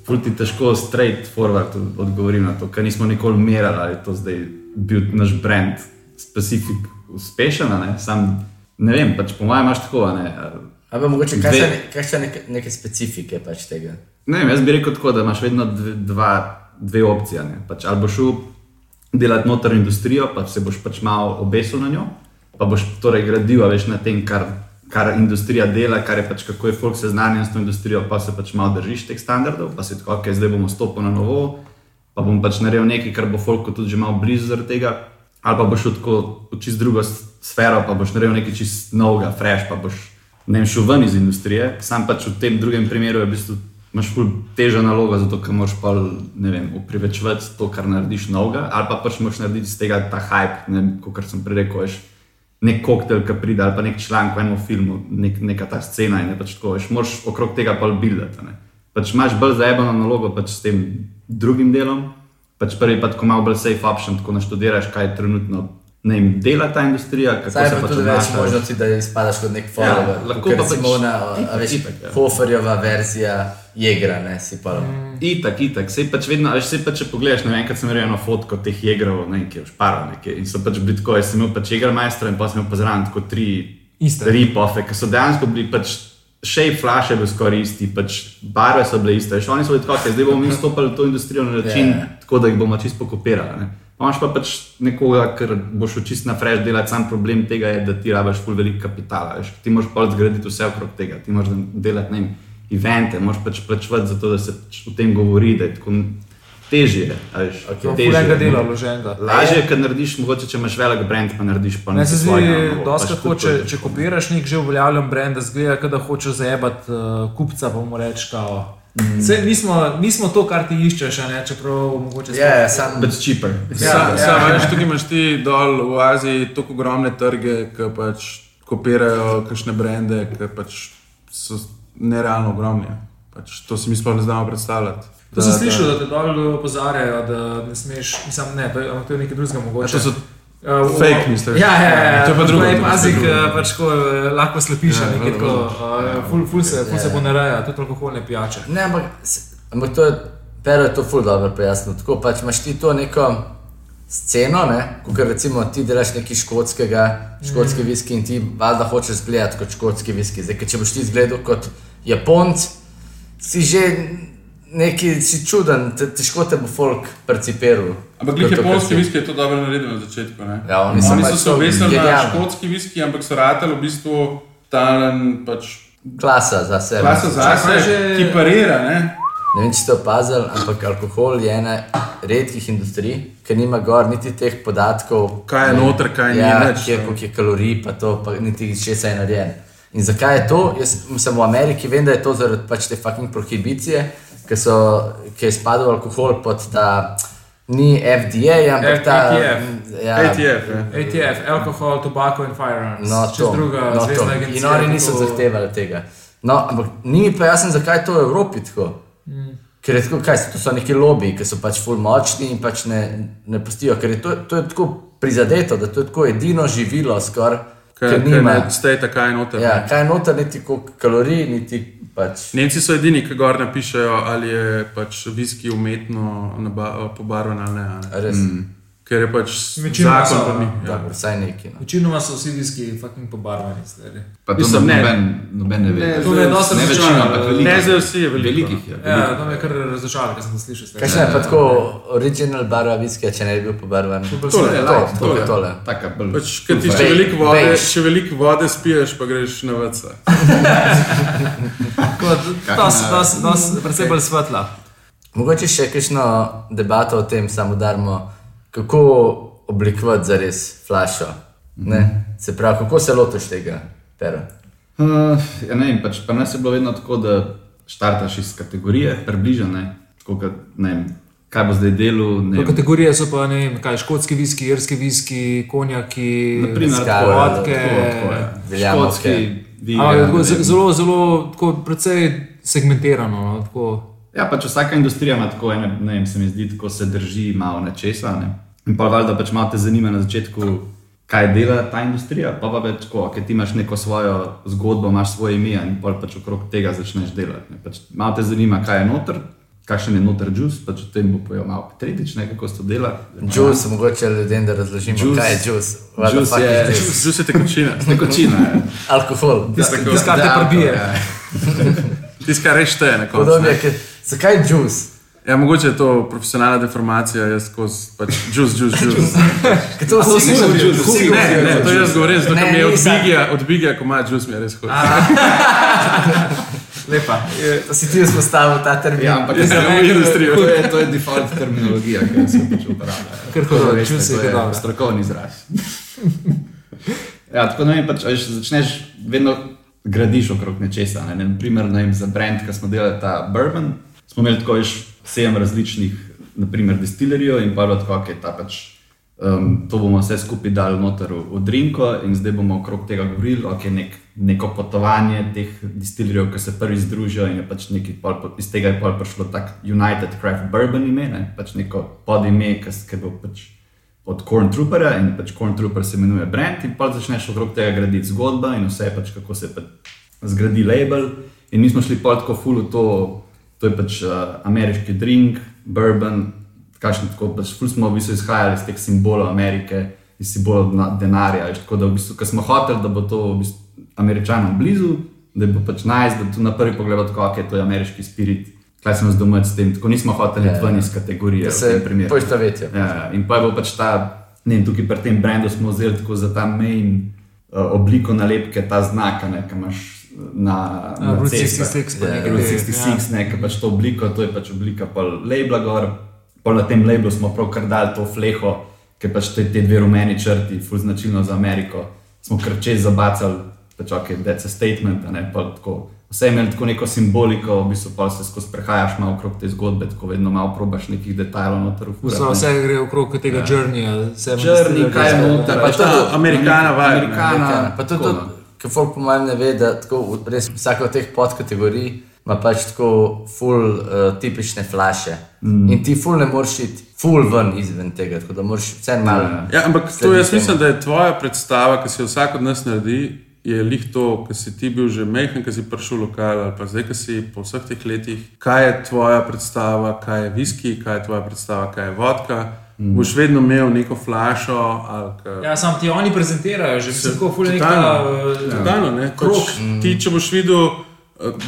ful ti težko straight forward od- odgovorim na to, ker nismo nikoli merili, ali je to zdaj bil naš brand specifik uspešen, ne, sam ne vem, pač po mojem imaš tako, ne. Ali mogoče kaj Dve- so, ne, kaj so neke, neke specifike pač tega? Ne vem, jaz bi rekel tako, da imaš vedno dve, dva, dve opcije. ne. Pač, ali boš šel delati noter industrijo, pa se boš pač malo obesil na njo, pa boš torej gradil a veš, na tem, kar, kar industrija dela, kar je pač kako je folk seznanjen s to industrijo, pa se pač malo držiš teh standardov, pa si tako, ok, zdaj bomo stopili na novo, pa bom pač naredil nekaj, kar bo folku tudi že malo blizu zaradi tega. Ali pa boš šel tako v čist drugo sfero, pa boš naredil nekaj čist novega, fresh, pa boš ne vem, šel ven iz industrije. Sam pač v tem drugem primeru je v bistvu imaš ful težo nalogo, zato ker moraš pa, ne vem, uprivečevati to, kar narediš novega, ali pa pač moraš narediti iz tega ta hype, ne kot sem prej rekel, veš, nek koktel, ki pride, ali pa nek članek v enem filmu, nek, neka ta scena in je pač tako, veš, moraš okrog tega pa buildati. ne. Pač imaš bolj zaebano nalogo pač s tem drugim delom, pač prvi pa tako malo bolj safe option, tako naštudiraš, kaj trenutno ne vem, dela ta industrija. kako Zdaj se pa pač tudi več možnosti, da izpadaš kot nek follower. lahko Ker pa recimo pač- ona, a veš, itak, ja. Hoferjeva verzija Jegra, ne, si pa. Mm. Itak, itak, sej pač vedno, a veš, sej pač, če pogledaš, ne vem, enkrat sem videl eno fotko teh jegrov, ne vem, ki je v šparu nekje in so pač bili tako, jaz sem imel pač jegermajstra in pa sem imel pa zraven tako tri ripofe, ki so dejansko bili pač Shape flash je bil skoraj isti, pač barve so bile iste. Veš, Oni so bili tako, zdaj bomo mi stopili v to industrijo na način, Ja. yeah. tako da jih bomo čisto pokopirali. Ne. Imaš pa pač nekoga, ker boš šel čist na fresh delati, sam problem tega je, da ti rabiš ful veliko kapitala. Veš. Ti moraš pa zgraditi vse okrog tega, ti moraš delati ne vem, evente, moraš pač plačevati za to, da se pač o tem govori, da tako težje. je, a Veš, To težje je enega je. dela vloženega. Lažje je, ker narediš, mogoče če imaš velik brand, pa narediš pa se nekaj zdi, svojega na novo, dosta to če, če kopiraš nek že uveljavljen brand, da zgleda, da hočeš zajebati uh, kupca, pa mu reči, kao. Mm. Sej, nismo, nismo to, kar ti iščeš, a ne, čeprav mogoče Ja, ja, sam. But cheaper. Sam, ja, sam, ja. veš, tukaj imaš ti dol v Aziji tako ogromne trge, ki pač kopirajo kakšne brende, ki pač so nerealno ogromni. Pač to si mi sploh ne znamo predstavljati. To sem slišal, da te dol opozarjajo, da ne smeš, mislim, ne, to je, to je nekaj drugega Ja, mogoče. to so Uh, Fake, misliš? Ja, ja, ja. To je pa drugo, to je pa pazi, ke pač ko eh, lahko slepiš, Ja, ja, nekaj tako, uh, ful, ful se, ful se Ja. ponareja, tudi alkoholne pijače. Ne, ampak, ampak to je, Pero je to ful dobro pojasnil. Tako pač imaš ti to neko sceno, ne? kot recimo ti delaš nekaj škotskega, škotski viski in ti valjda hočeš izgledati kot škotski viski. Zdaj, če boš ti izgledal kot Japonc, si že neki, si čuden, te, težko te bo folk percipiral. Ampak kot glih to, kar japonski si. viski je to dobro naredil na začetku. Ne? Ja, oni so oni pač so se to obesili na škotski viski, ampak so ratali v bistvu talen pač Klasa za sebe. klasa zase, Čakaj, že- ki parira. Ne? Ne vem, če ste opazili, ampak alkohol je ena redkih industrij, ki nima gor niti teh podatkov. Kaj je ne, noter, kaj ni ja, več, Kje, koliko je kalorij, pa to, pa niti česa je narejen. In zakaj je to? Jaz sem v Ameriki, vem, da je to zaradi pač te fucking prohibicije, ki so, ki je spadal alkohol pod ta, ni FDA, ampak ta. ATF. Ja, ATF. Ja. ATF, alkohol, tobacco in firearms. No, to, druga no, to. zvezna agencija. In oni ki niso zahtevali tega. No, ampak ni mi pa jasno, zakaj je to v Evropi tako. Mm. Ker je tako, kaj so, to so neki lobiji, ki so pač ful močni in pač ne, ne pustijo. Ker je to, to je tako prizadeto, da to je tako edino živilo, skoraj, Kaj, ker nima. stejta, kaj je noter. Ja, kaj je noter, niti koliko kalorij, niti pač. Nemci so edini, ki gor napišejo, ali je pač viski umetno pobarvan ali ne. ne. Res, mm. Ker je pač Večinoma zakon, so, pa ni. no. Ja. dobro, vsaj neki. No. Večinoma so vsi viski fucking pobarvani. stari. Pa to Mislim, ne. noben, noben ne ve. Ne, To me je dosti ne večina, ampak veliko. Ne, zdaj vsi je veliko. Velikih je. Ja, to me je kar razočaralo, ker sem to slišal. Kaj še je pa tako original barva viskija, če ne bi bil pobarvan? To je Tole, svet. To, light, to, tole. tole. Taka bolj. Pač, ker ti še veliko vode, še veliko vode spiješ, pa greš na vrca. Tako da To precej bolj svetla. Mogoče še kakšno debato o tem, samo darmo, kako oblikovati za res flašo. Ne? Se pravi, kako se lotiš tega, pero. Uh, ja, ne vem, pač, pa nas je bilo vedno tako, da štartaš iz kategorije, približane, tako kot ne vem, kaj bo zdaj delo. vem. kategorije so pa ne vem, kaj škotski viski, irski viski, konjaki, vodke. Škotski, viga, A, ne tako, zelo, zelo, tako, precej segmentirano. No, tako. Ja, pač vsaka industrija ima tako, ene, ne vem, se mi zdi, tako se drži malo nečesa. Ne? In pa valjda pač malo te zanima na začetku, kaj dela ta industrija, pa pa več tako, ker ti imaš neko svojo zgodbo, imaš svoje ime in pa pač okrog tega začneš delati. Ne? Pač malo te zanima, kaj je noter, kakšen je noter juice, pač o tem bo povedal malo Petrič, ne kako se to dela. Juice, mogoče ljudem, da razložimo, Juice- kaj je juice. Juice fuck je- is this? Žus je tekočina. Nekočina je. Alkohol. Tisto, kar te prebije. Ja. Tisto, kar reš te na koncu. Podobno ne. je, zakaj je juice? Ja, mogoče je to profesionalna deformacija, jaz skozi pač juice, juice, juice. Ker to vsi juice, Vsi sigurno. Ne, ne, to jaz govorim, zato Ne, ker mi je od nisem. bigija, od bigija, ko ima juice, mi je res hodi. Lepa. To si ti izpostavil ta termin. Ja, ampak Jaz to sem v je- industriji. to je, to je default terminologija, ki se pač uporablja. Kar Tako da hudo, veste, juice je to je dobro. Strokovni izraz. ja, tako ne vem, pač, veš, začneš vedno gradiš okrog nečesa. Ne? Naprimer, ne vem, za brand, ki smo delali ta bourbon, smo imeli tako veš, sedem različnih, naprimer, distillerijev in pa tako, ok, ta pač. Um, to bomo vse skupaj dali noter v, v Drinko in zdaj bomo okrog tega govorili, ok, nek, neko potovanje teh distilirjev, ki se prvi združijo in je pač nekaj, pol, iz tega je pol prišlo tak United Craft Bourbon ime, ne? pač neko podime, ki bo pač od Corn Trooperja in pač Corn Trooper se imenuje brand in pa začneš okrog tega graditi zgodba in vse pač kako se pač zgradi label. In mi smo šli pol tako full v to, to je pač uh, ameriški drink, bourbon, kakšen tako pač ful smo v bistvu izhajali iz teh simbolov Amerike, iz simbolov na- denarja. veš, Tako da v bistvu, ker smo hoteli, da bo to v bistvu američanom blizu, da bo pač najs, da tu na prvi pogled tako, ok, to je ameriški spirit. Kaj smo zdomati s tem, tako nismo hoteli Ja, yeah. ven iz kategorije. Da se poistovetijo. Ja, ja, in pa je bil pač ta, ne vem, tukaj pri tem brendu smo vzeli tako za ta main uh, obliko nalepke, ta znak, ne, ki imaš na, Na Route cestah. 66 pa Ja, nekaj Route te, 66, ne, ki pač to obliko, to je pač oblika pa labla gor. Pa na tem labelu smo prav kar dali to fleho, ki pač te, te dve rumeni črti, ful značilno za Ameriko, smo kar čez zabacali, pač ok, that's a statement, a ne, pa tako. Vse je imelo tako neko simboliko, v bistvu pa se skozi prehajaš malo okrog te zgodbe, tako vedno malo probaš nekih detajlov noter Vse, vse gre okrog tega ja. journeyja. vse Črni, ima kaj je noter, Pa pač to ta Amerikana. Amerikana, Amerikana. Pa tudi, tako, no. ker folk po mojem ne ve, da tako, res vsaka od teh podkategorij ima pač tako full uh, tipične flaše. Mm. In ti full ne moreš iti full ven izven tega, tako da moraš vse malo. Ja. Ja, ampak to jaz temu. mislim, da je tvoja predstava, ki si jo vsak od nas naredi, je lih to, ki si ti bil že mehen, ki si prišel v lokal ali pa zdaj, ki si po vseh teh letih. Kaj je tvoja predstava, kaj je viski, kaj je tvoja predstava, kaj je vodka. Mm. Boš vedno imel neko flašo kaj. Ja, sam ti oni prezentirajo, že mislim, tako fulje. Totalno. eh, Totalno, ne? Pač, ti, če boš videl uh,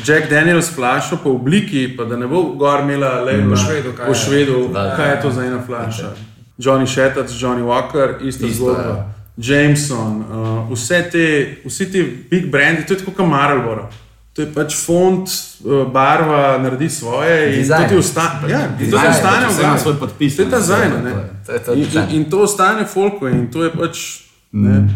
Jack Daniels flašo po obliki, pa da ne bo gor imela le Boš vedel, kaj boš vedel, Da. kaj je to za ena flaša. Johnny Shetard, Johnny Walker, ista Isto, zgodba. ja. Jameson, uh, vse te, vsi ti big brandi, to je tako kot Marlboro. To je pač font, uh, barva naredi svoje in Dizajn. to ti ostane. Ja, to ti ostane v glavi. svoj podpis, To je ta ne, zajn. to ne. je- to je to In, in, in to ostane folko in to je pač ne,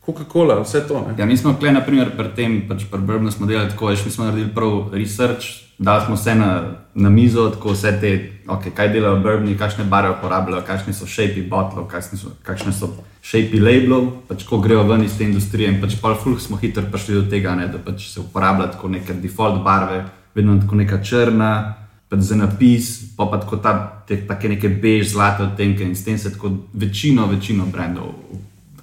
Coca-Cola, vse to. Ne. Ja, mi smo kle, naprimer, pri tem, pač pri Bourbonu smo delali tako, veš, mi smo naredili prav research, dali smo vse na, na mizo, tako vse te, okay, kaj delajo Bourboni, kakšne barve uporabljajo, kakšni so šepi botlov, kakšni so, kakšne so šepi labelov, pač ko grejo ven iz te industrije in pač pol fulh smo hitro prišli do tega, ne, da pač se uporablja tako neke default barve, vedno tako neka črna, pač za napis, pa pa tako ta, te, take neke bež, zlate odtenke in s tem se tako večino, večino brendov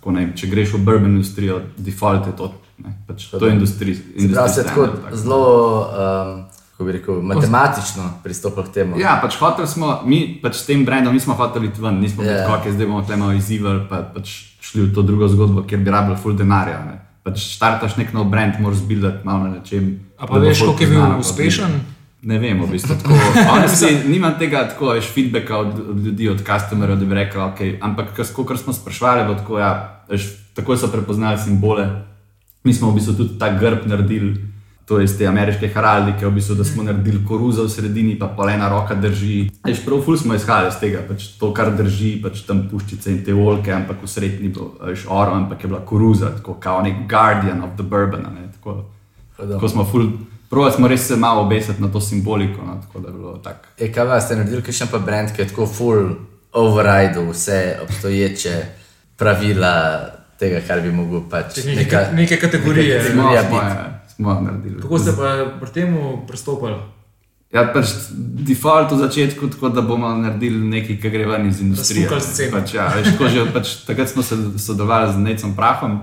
tako, ne, če greš v bourbon industrijo, default je to. Ne, pač to je industrija. Se pravi, se tako zelo, um, kako bi rekel, matematično pristopil k temu. Ja, pač hoteli smo, mi pač s tem brendom nismo hoteli iti ven, nismo bili Ja. yeah. tako, zdaj bomo tle malo izzivali, pa pač šli v to drugo zgodbo, kjer bi rabili full denarja. Ne. Pač štartaš nek nov brand, moraš zbildati malo na nečem. A pa veš, koliko je bil poznano, pa uspešen? Ne vem, v bistvu tako. Honestly, nimam tega tako, veš, feedbacka od, od ljudi, od customerjev, da bi rekel, ok. Ampak, kot smo sprašvali, bo tako, ja, veš, takoj so prepoznali simbole. Mi smo v bistvu tudi ta grb naredili, to je iz te ameriške heraldike, v bistvu, da smo naredili koruzo v sredini, pa polena roka drži. Veš, prav ful smo izhajali iz tega, pač to, kar drži, pač tam puščice in te olke, ampak v sredini ni bilo, veš, oro, ampak je bila koruza, tako kao nek guardian of the bourbon. Ne, tako, tako smo ful. Prvo smo res se malo obesili na to simboliko, no, tako da je bilo tako. E, kaj pa ste naredili, kaj še pa brand, ki je tako full override vse obstoječe pravila tega, kar bi mogel pač. Neke, neka, neke kategorije. neka Smo, kategorija smo, smo naredili. Kako ste pa pri tem pristopili? Ja, pač default v začetku, tako da bomo naredili nekaj, kar gre ven iz industrije. Pač, ja, veš, že, pač, takrat smo se sodelovali z Necom Prahom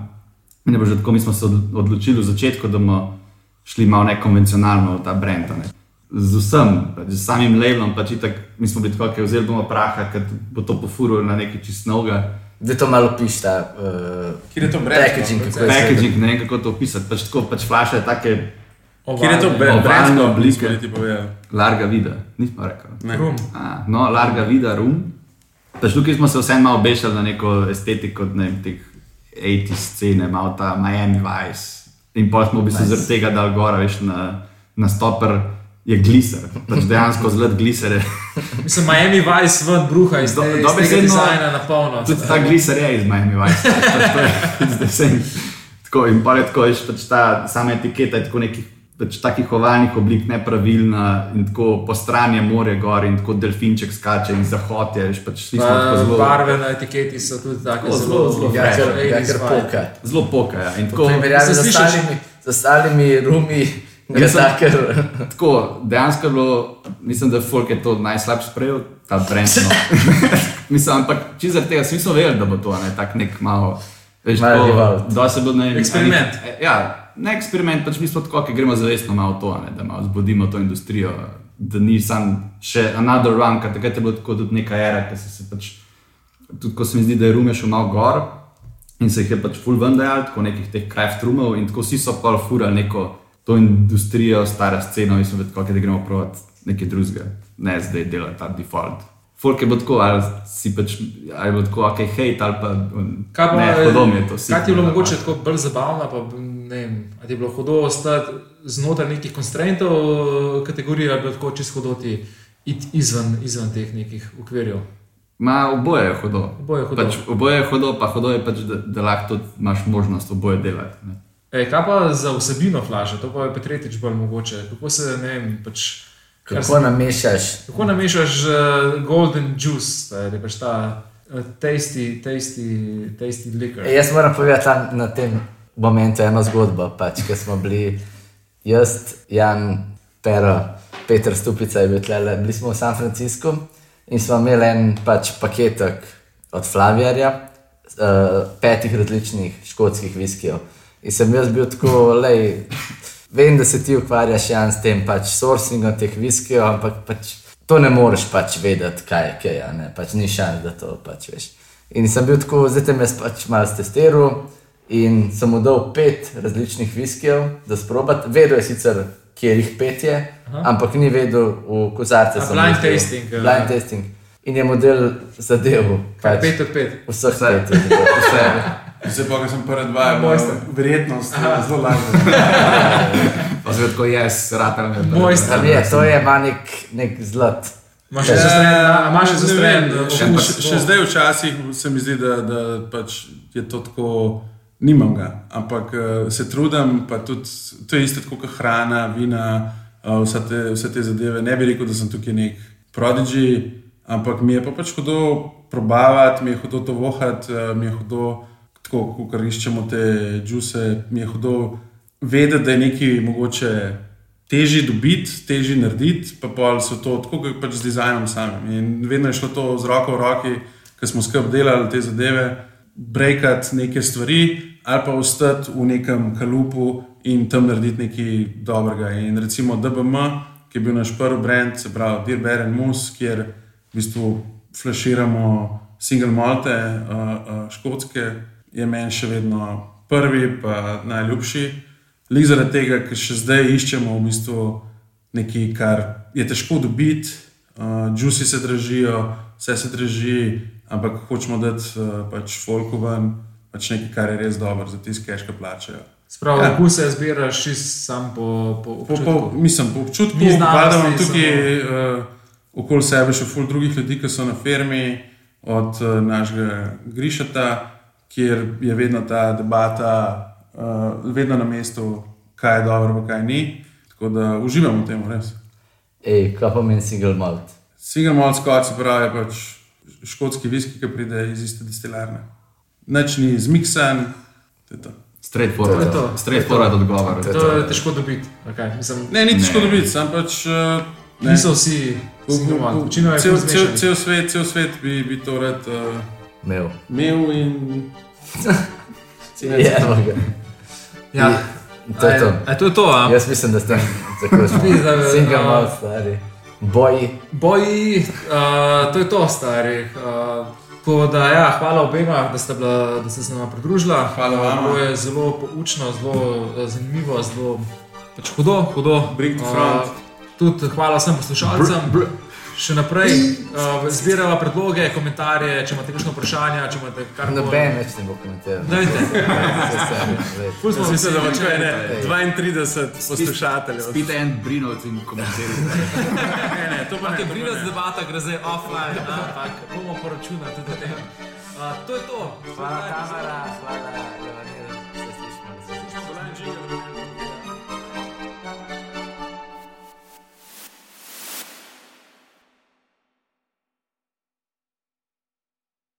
in je bilo že tako, mi smo se od- odločili v začetku, da bomo šli malo nekonvencionalno v ta brand. Ne. Z vsem, pač, z samim labelom, pač itak, mi smo bili tako, da vzeli bomo praha, ker bo to pofurilo na nekaj čist novega. Da to malo pišta. Uh, Kjer je to brand, Packaging, no, kako je Packaging, ne vem kako to opisati, pač tako, pač flaše take Kjer je to brand, oblike. oblike? Ti povedal. larga vida, nismo rekli. Ne. Rum. A, no, larga vida, rum. Pač tukaj smo se vseeno malo obešali na neko estetiko ne, vem, teh 80 scene, malo ta Miami Vice. In pa smo v bistvu Nice. zaradi tega dal gor, veš, na, na stoper je gliser. Pač dejansko zlet gliser je. Mislim, Miami Vice ven bruha iz, Do- te, iz dobesedno- tega dizajna na polno. Tudi ta gliser je iz Miami Vice. Pač to je vse. Tako in pa je tako, veš, pač ta sama etiketa je tako nekih pač takih ovalnih oblik, nepravilna in tako po strani je morje gor in tako delfinček skače in zahod je, veš, pač smo tako zelo. barve na etiketi so tudi tako Zelo, zelo, zelo Ja, fresh. ker, ja, 80s ker vibe. poka. Zelo poka. Ja. In V tako, primerjavi se z slišiš- ostalimi, z ostalimi rumi, ga Mislim- taker. tako, dejansko je bilo, mislim, da Folk je to najslabše sprejel, ta brand. No. mislim, ampak čisto zaradi tega, svi smo vedeli, da bo to ne, tak nek malo. Veš, tako, da se bo ne, Eksperiment. enih- ja, ne eksperiment, pač mi smo tako, ki gremo zavestno malo to, ne, da malo zbudimo to industrijo. Da ni sam še another run, ker takrat je bilo tako tudi neka era, ki so se pač, tudi ko se mi zdi, da je rume šel malo gor in se jih je pač full vendajal, tako nekih teh craft rumov in tako vsi so pa furali neko to industrijo, stara scena in smo tako, da gremo provat nekaj drugega, ne zdaj delati ta default. Folk je bilo tako, ali si pač, ali je tako, ok, hate ali pa Kaj pa, ne, hodom je to. Kaj ti je bilo mogoče tako bolj zabavno, pa ne vem, ali je bilo hudo ostati znotraj nekih konstraintov kategorij, ali je bilo tako čisto hudo ti iti izven, izven teh nekih okvirjev. Ma oboje je hudo. Oboje je hudo. Pač, oboje je hudo, pa hudo je pač, da, da lahko imaš možnost oboje delati. Ne. Ej, kaj pa za vsebino flaša, to pa je pa tretjič bolj mogoče. Kako se, ne vem, pač, Kako se- namešaš? kako namešaš uh, golden juice, da je pač ta uh, tasty, tasty, tasty liquor. E, jaz moram povedati tam na tem momentu eno zgodbo, pač, ker smo bili jaz, Jan, Pero, Peter Stupica je bil tle, bili smo v San Franciscu in smo imeli en pač paketek od Flavijarja, uh, petih različnih škotskih viskijev. In sem jaz bil tako, lej, vem, da se ti ukvarjaš Jan s tem pač sourcingom teh viskijev, ampak pač to ne moreš pač vedeti, kaj je kaj, a ne, pač ni šans, da to pač veš. In sem bil tako, zdaj te me pač malo testiral in sem mu dal pet različnih viskijev, da sprobati. Vedel je sicer, kje jih pet je, Aha. ampak ni vedel v kozarce. A sem blind dal. tasting. Blind tasting. In je model zadev. Kaj, pet od pet. Vseh pet. je. Vse, Zdaj pa, ko sem prvi dva, je Mojster. bila verjetnost zelo lažja. pa se tako jaz, ratal je. Mojster. Ali je, to je ima nek, nek zlat. Imaš še zastren, a imaš še eh, še, zdaj včasih se mi zdi, da, da pač je to tako, nimam ga, ampak uh, se trudim, pa tudi to je isto kot hrana, vina, uh, vse, te, vse te zadeve. Ne bi rekel, da sem tukaj nek prodigy, ampak mi je pa pač hudo probavati, mi je hudo to vohati, uh, mi je hudo, tako kot iščemo te džuse, mi je hudo vedeti, da je nekaj mogoče težje dobiti, težje narediti, pa pol so to tako kot pač z dizajnom samim. In vedno je šlo to z roko v roki, ker smo skupaj delali te zadeve, brekati neke stvari ali pa ostati v nekem kalupu in tam narediti nekaj dobrega. In recimo DBM, ki je bil naš prvi brand, se pravi Dear Bear and Moose, kjer v bistvu flaširamo single malte, uh, uh, škotske, je meni še vedno prvi, pa najljubši. Lik zaradi tega, ker še zdaj iščemo v bistvu nekaj, kar je težko dobiti, uh, džusi se dražijo, vse se draži, ampak hočemo dati uh, pač folku ven, pač nekaj, kar je res dobro za tiste, ki plačajo. Spravo, Ja. okuse zbiraš čist sam po, po Po, občutku. po, mislim, po občutku, Ni znanosti, da imam tukaj uh, okoli sebe še ful drugih ljudi, ki so na fermi, od uh, našega Grišata, kjer je vedno ta debata, uh, vedno na mestu, kaj je dobro, pa kaj ni. Tako da uživam v tem, res. Ej, kaj pomeni single malt? Single malt scotch, se pravi, je pač škotski viski, ki pride iz iste destilarne. Nič ni zmiksan, to je to. Straightforward, To je to. straightforward odgovor. To je težko dobiti. Okay. Mislim, Ne, ni težko Ne. dobiti, sam pač. Uh, ne. niso vsi cel, cel, zmešanih. cel svet, cel svet bi, bi to rad uh, Imel. imel in Je, evo ga. Ja. To je to. A, a to je to, a? Jaz mislim, da ste tako Vidiš, da- Single a- malt, stari. Boji. Boji, uh, to je to, stari. Uh, tako da, ja, hvala obema, da ste, bila, da ste se nam pridružila. Hvala vama. Bilo je zelo poučno, zelo zanimivo, zelo pač hudo. hudo. Bring to front. Uh, tudi hvala vsem poslušalcem. Br- br- Še naprej uh, zbirala predloge, komentarje, če imate kakšno vprašanje, če imate karkoli. Noben več ne bo komentiral. Smo mislim, da bo Ej. 32 poslušateljev. Spite en brinovc in komentirajte. Ne, ne, to pa ne. je brina z debata, gre zdaj offline, ampak bomo poročunali tudi o tem. Uh, to je to. Hvala, Tamara, hvala, Leonel.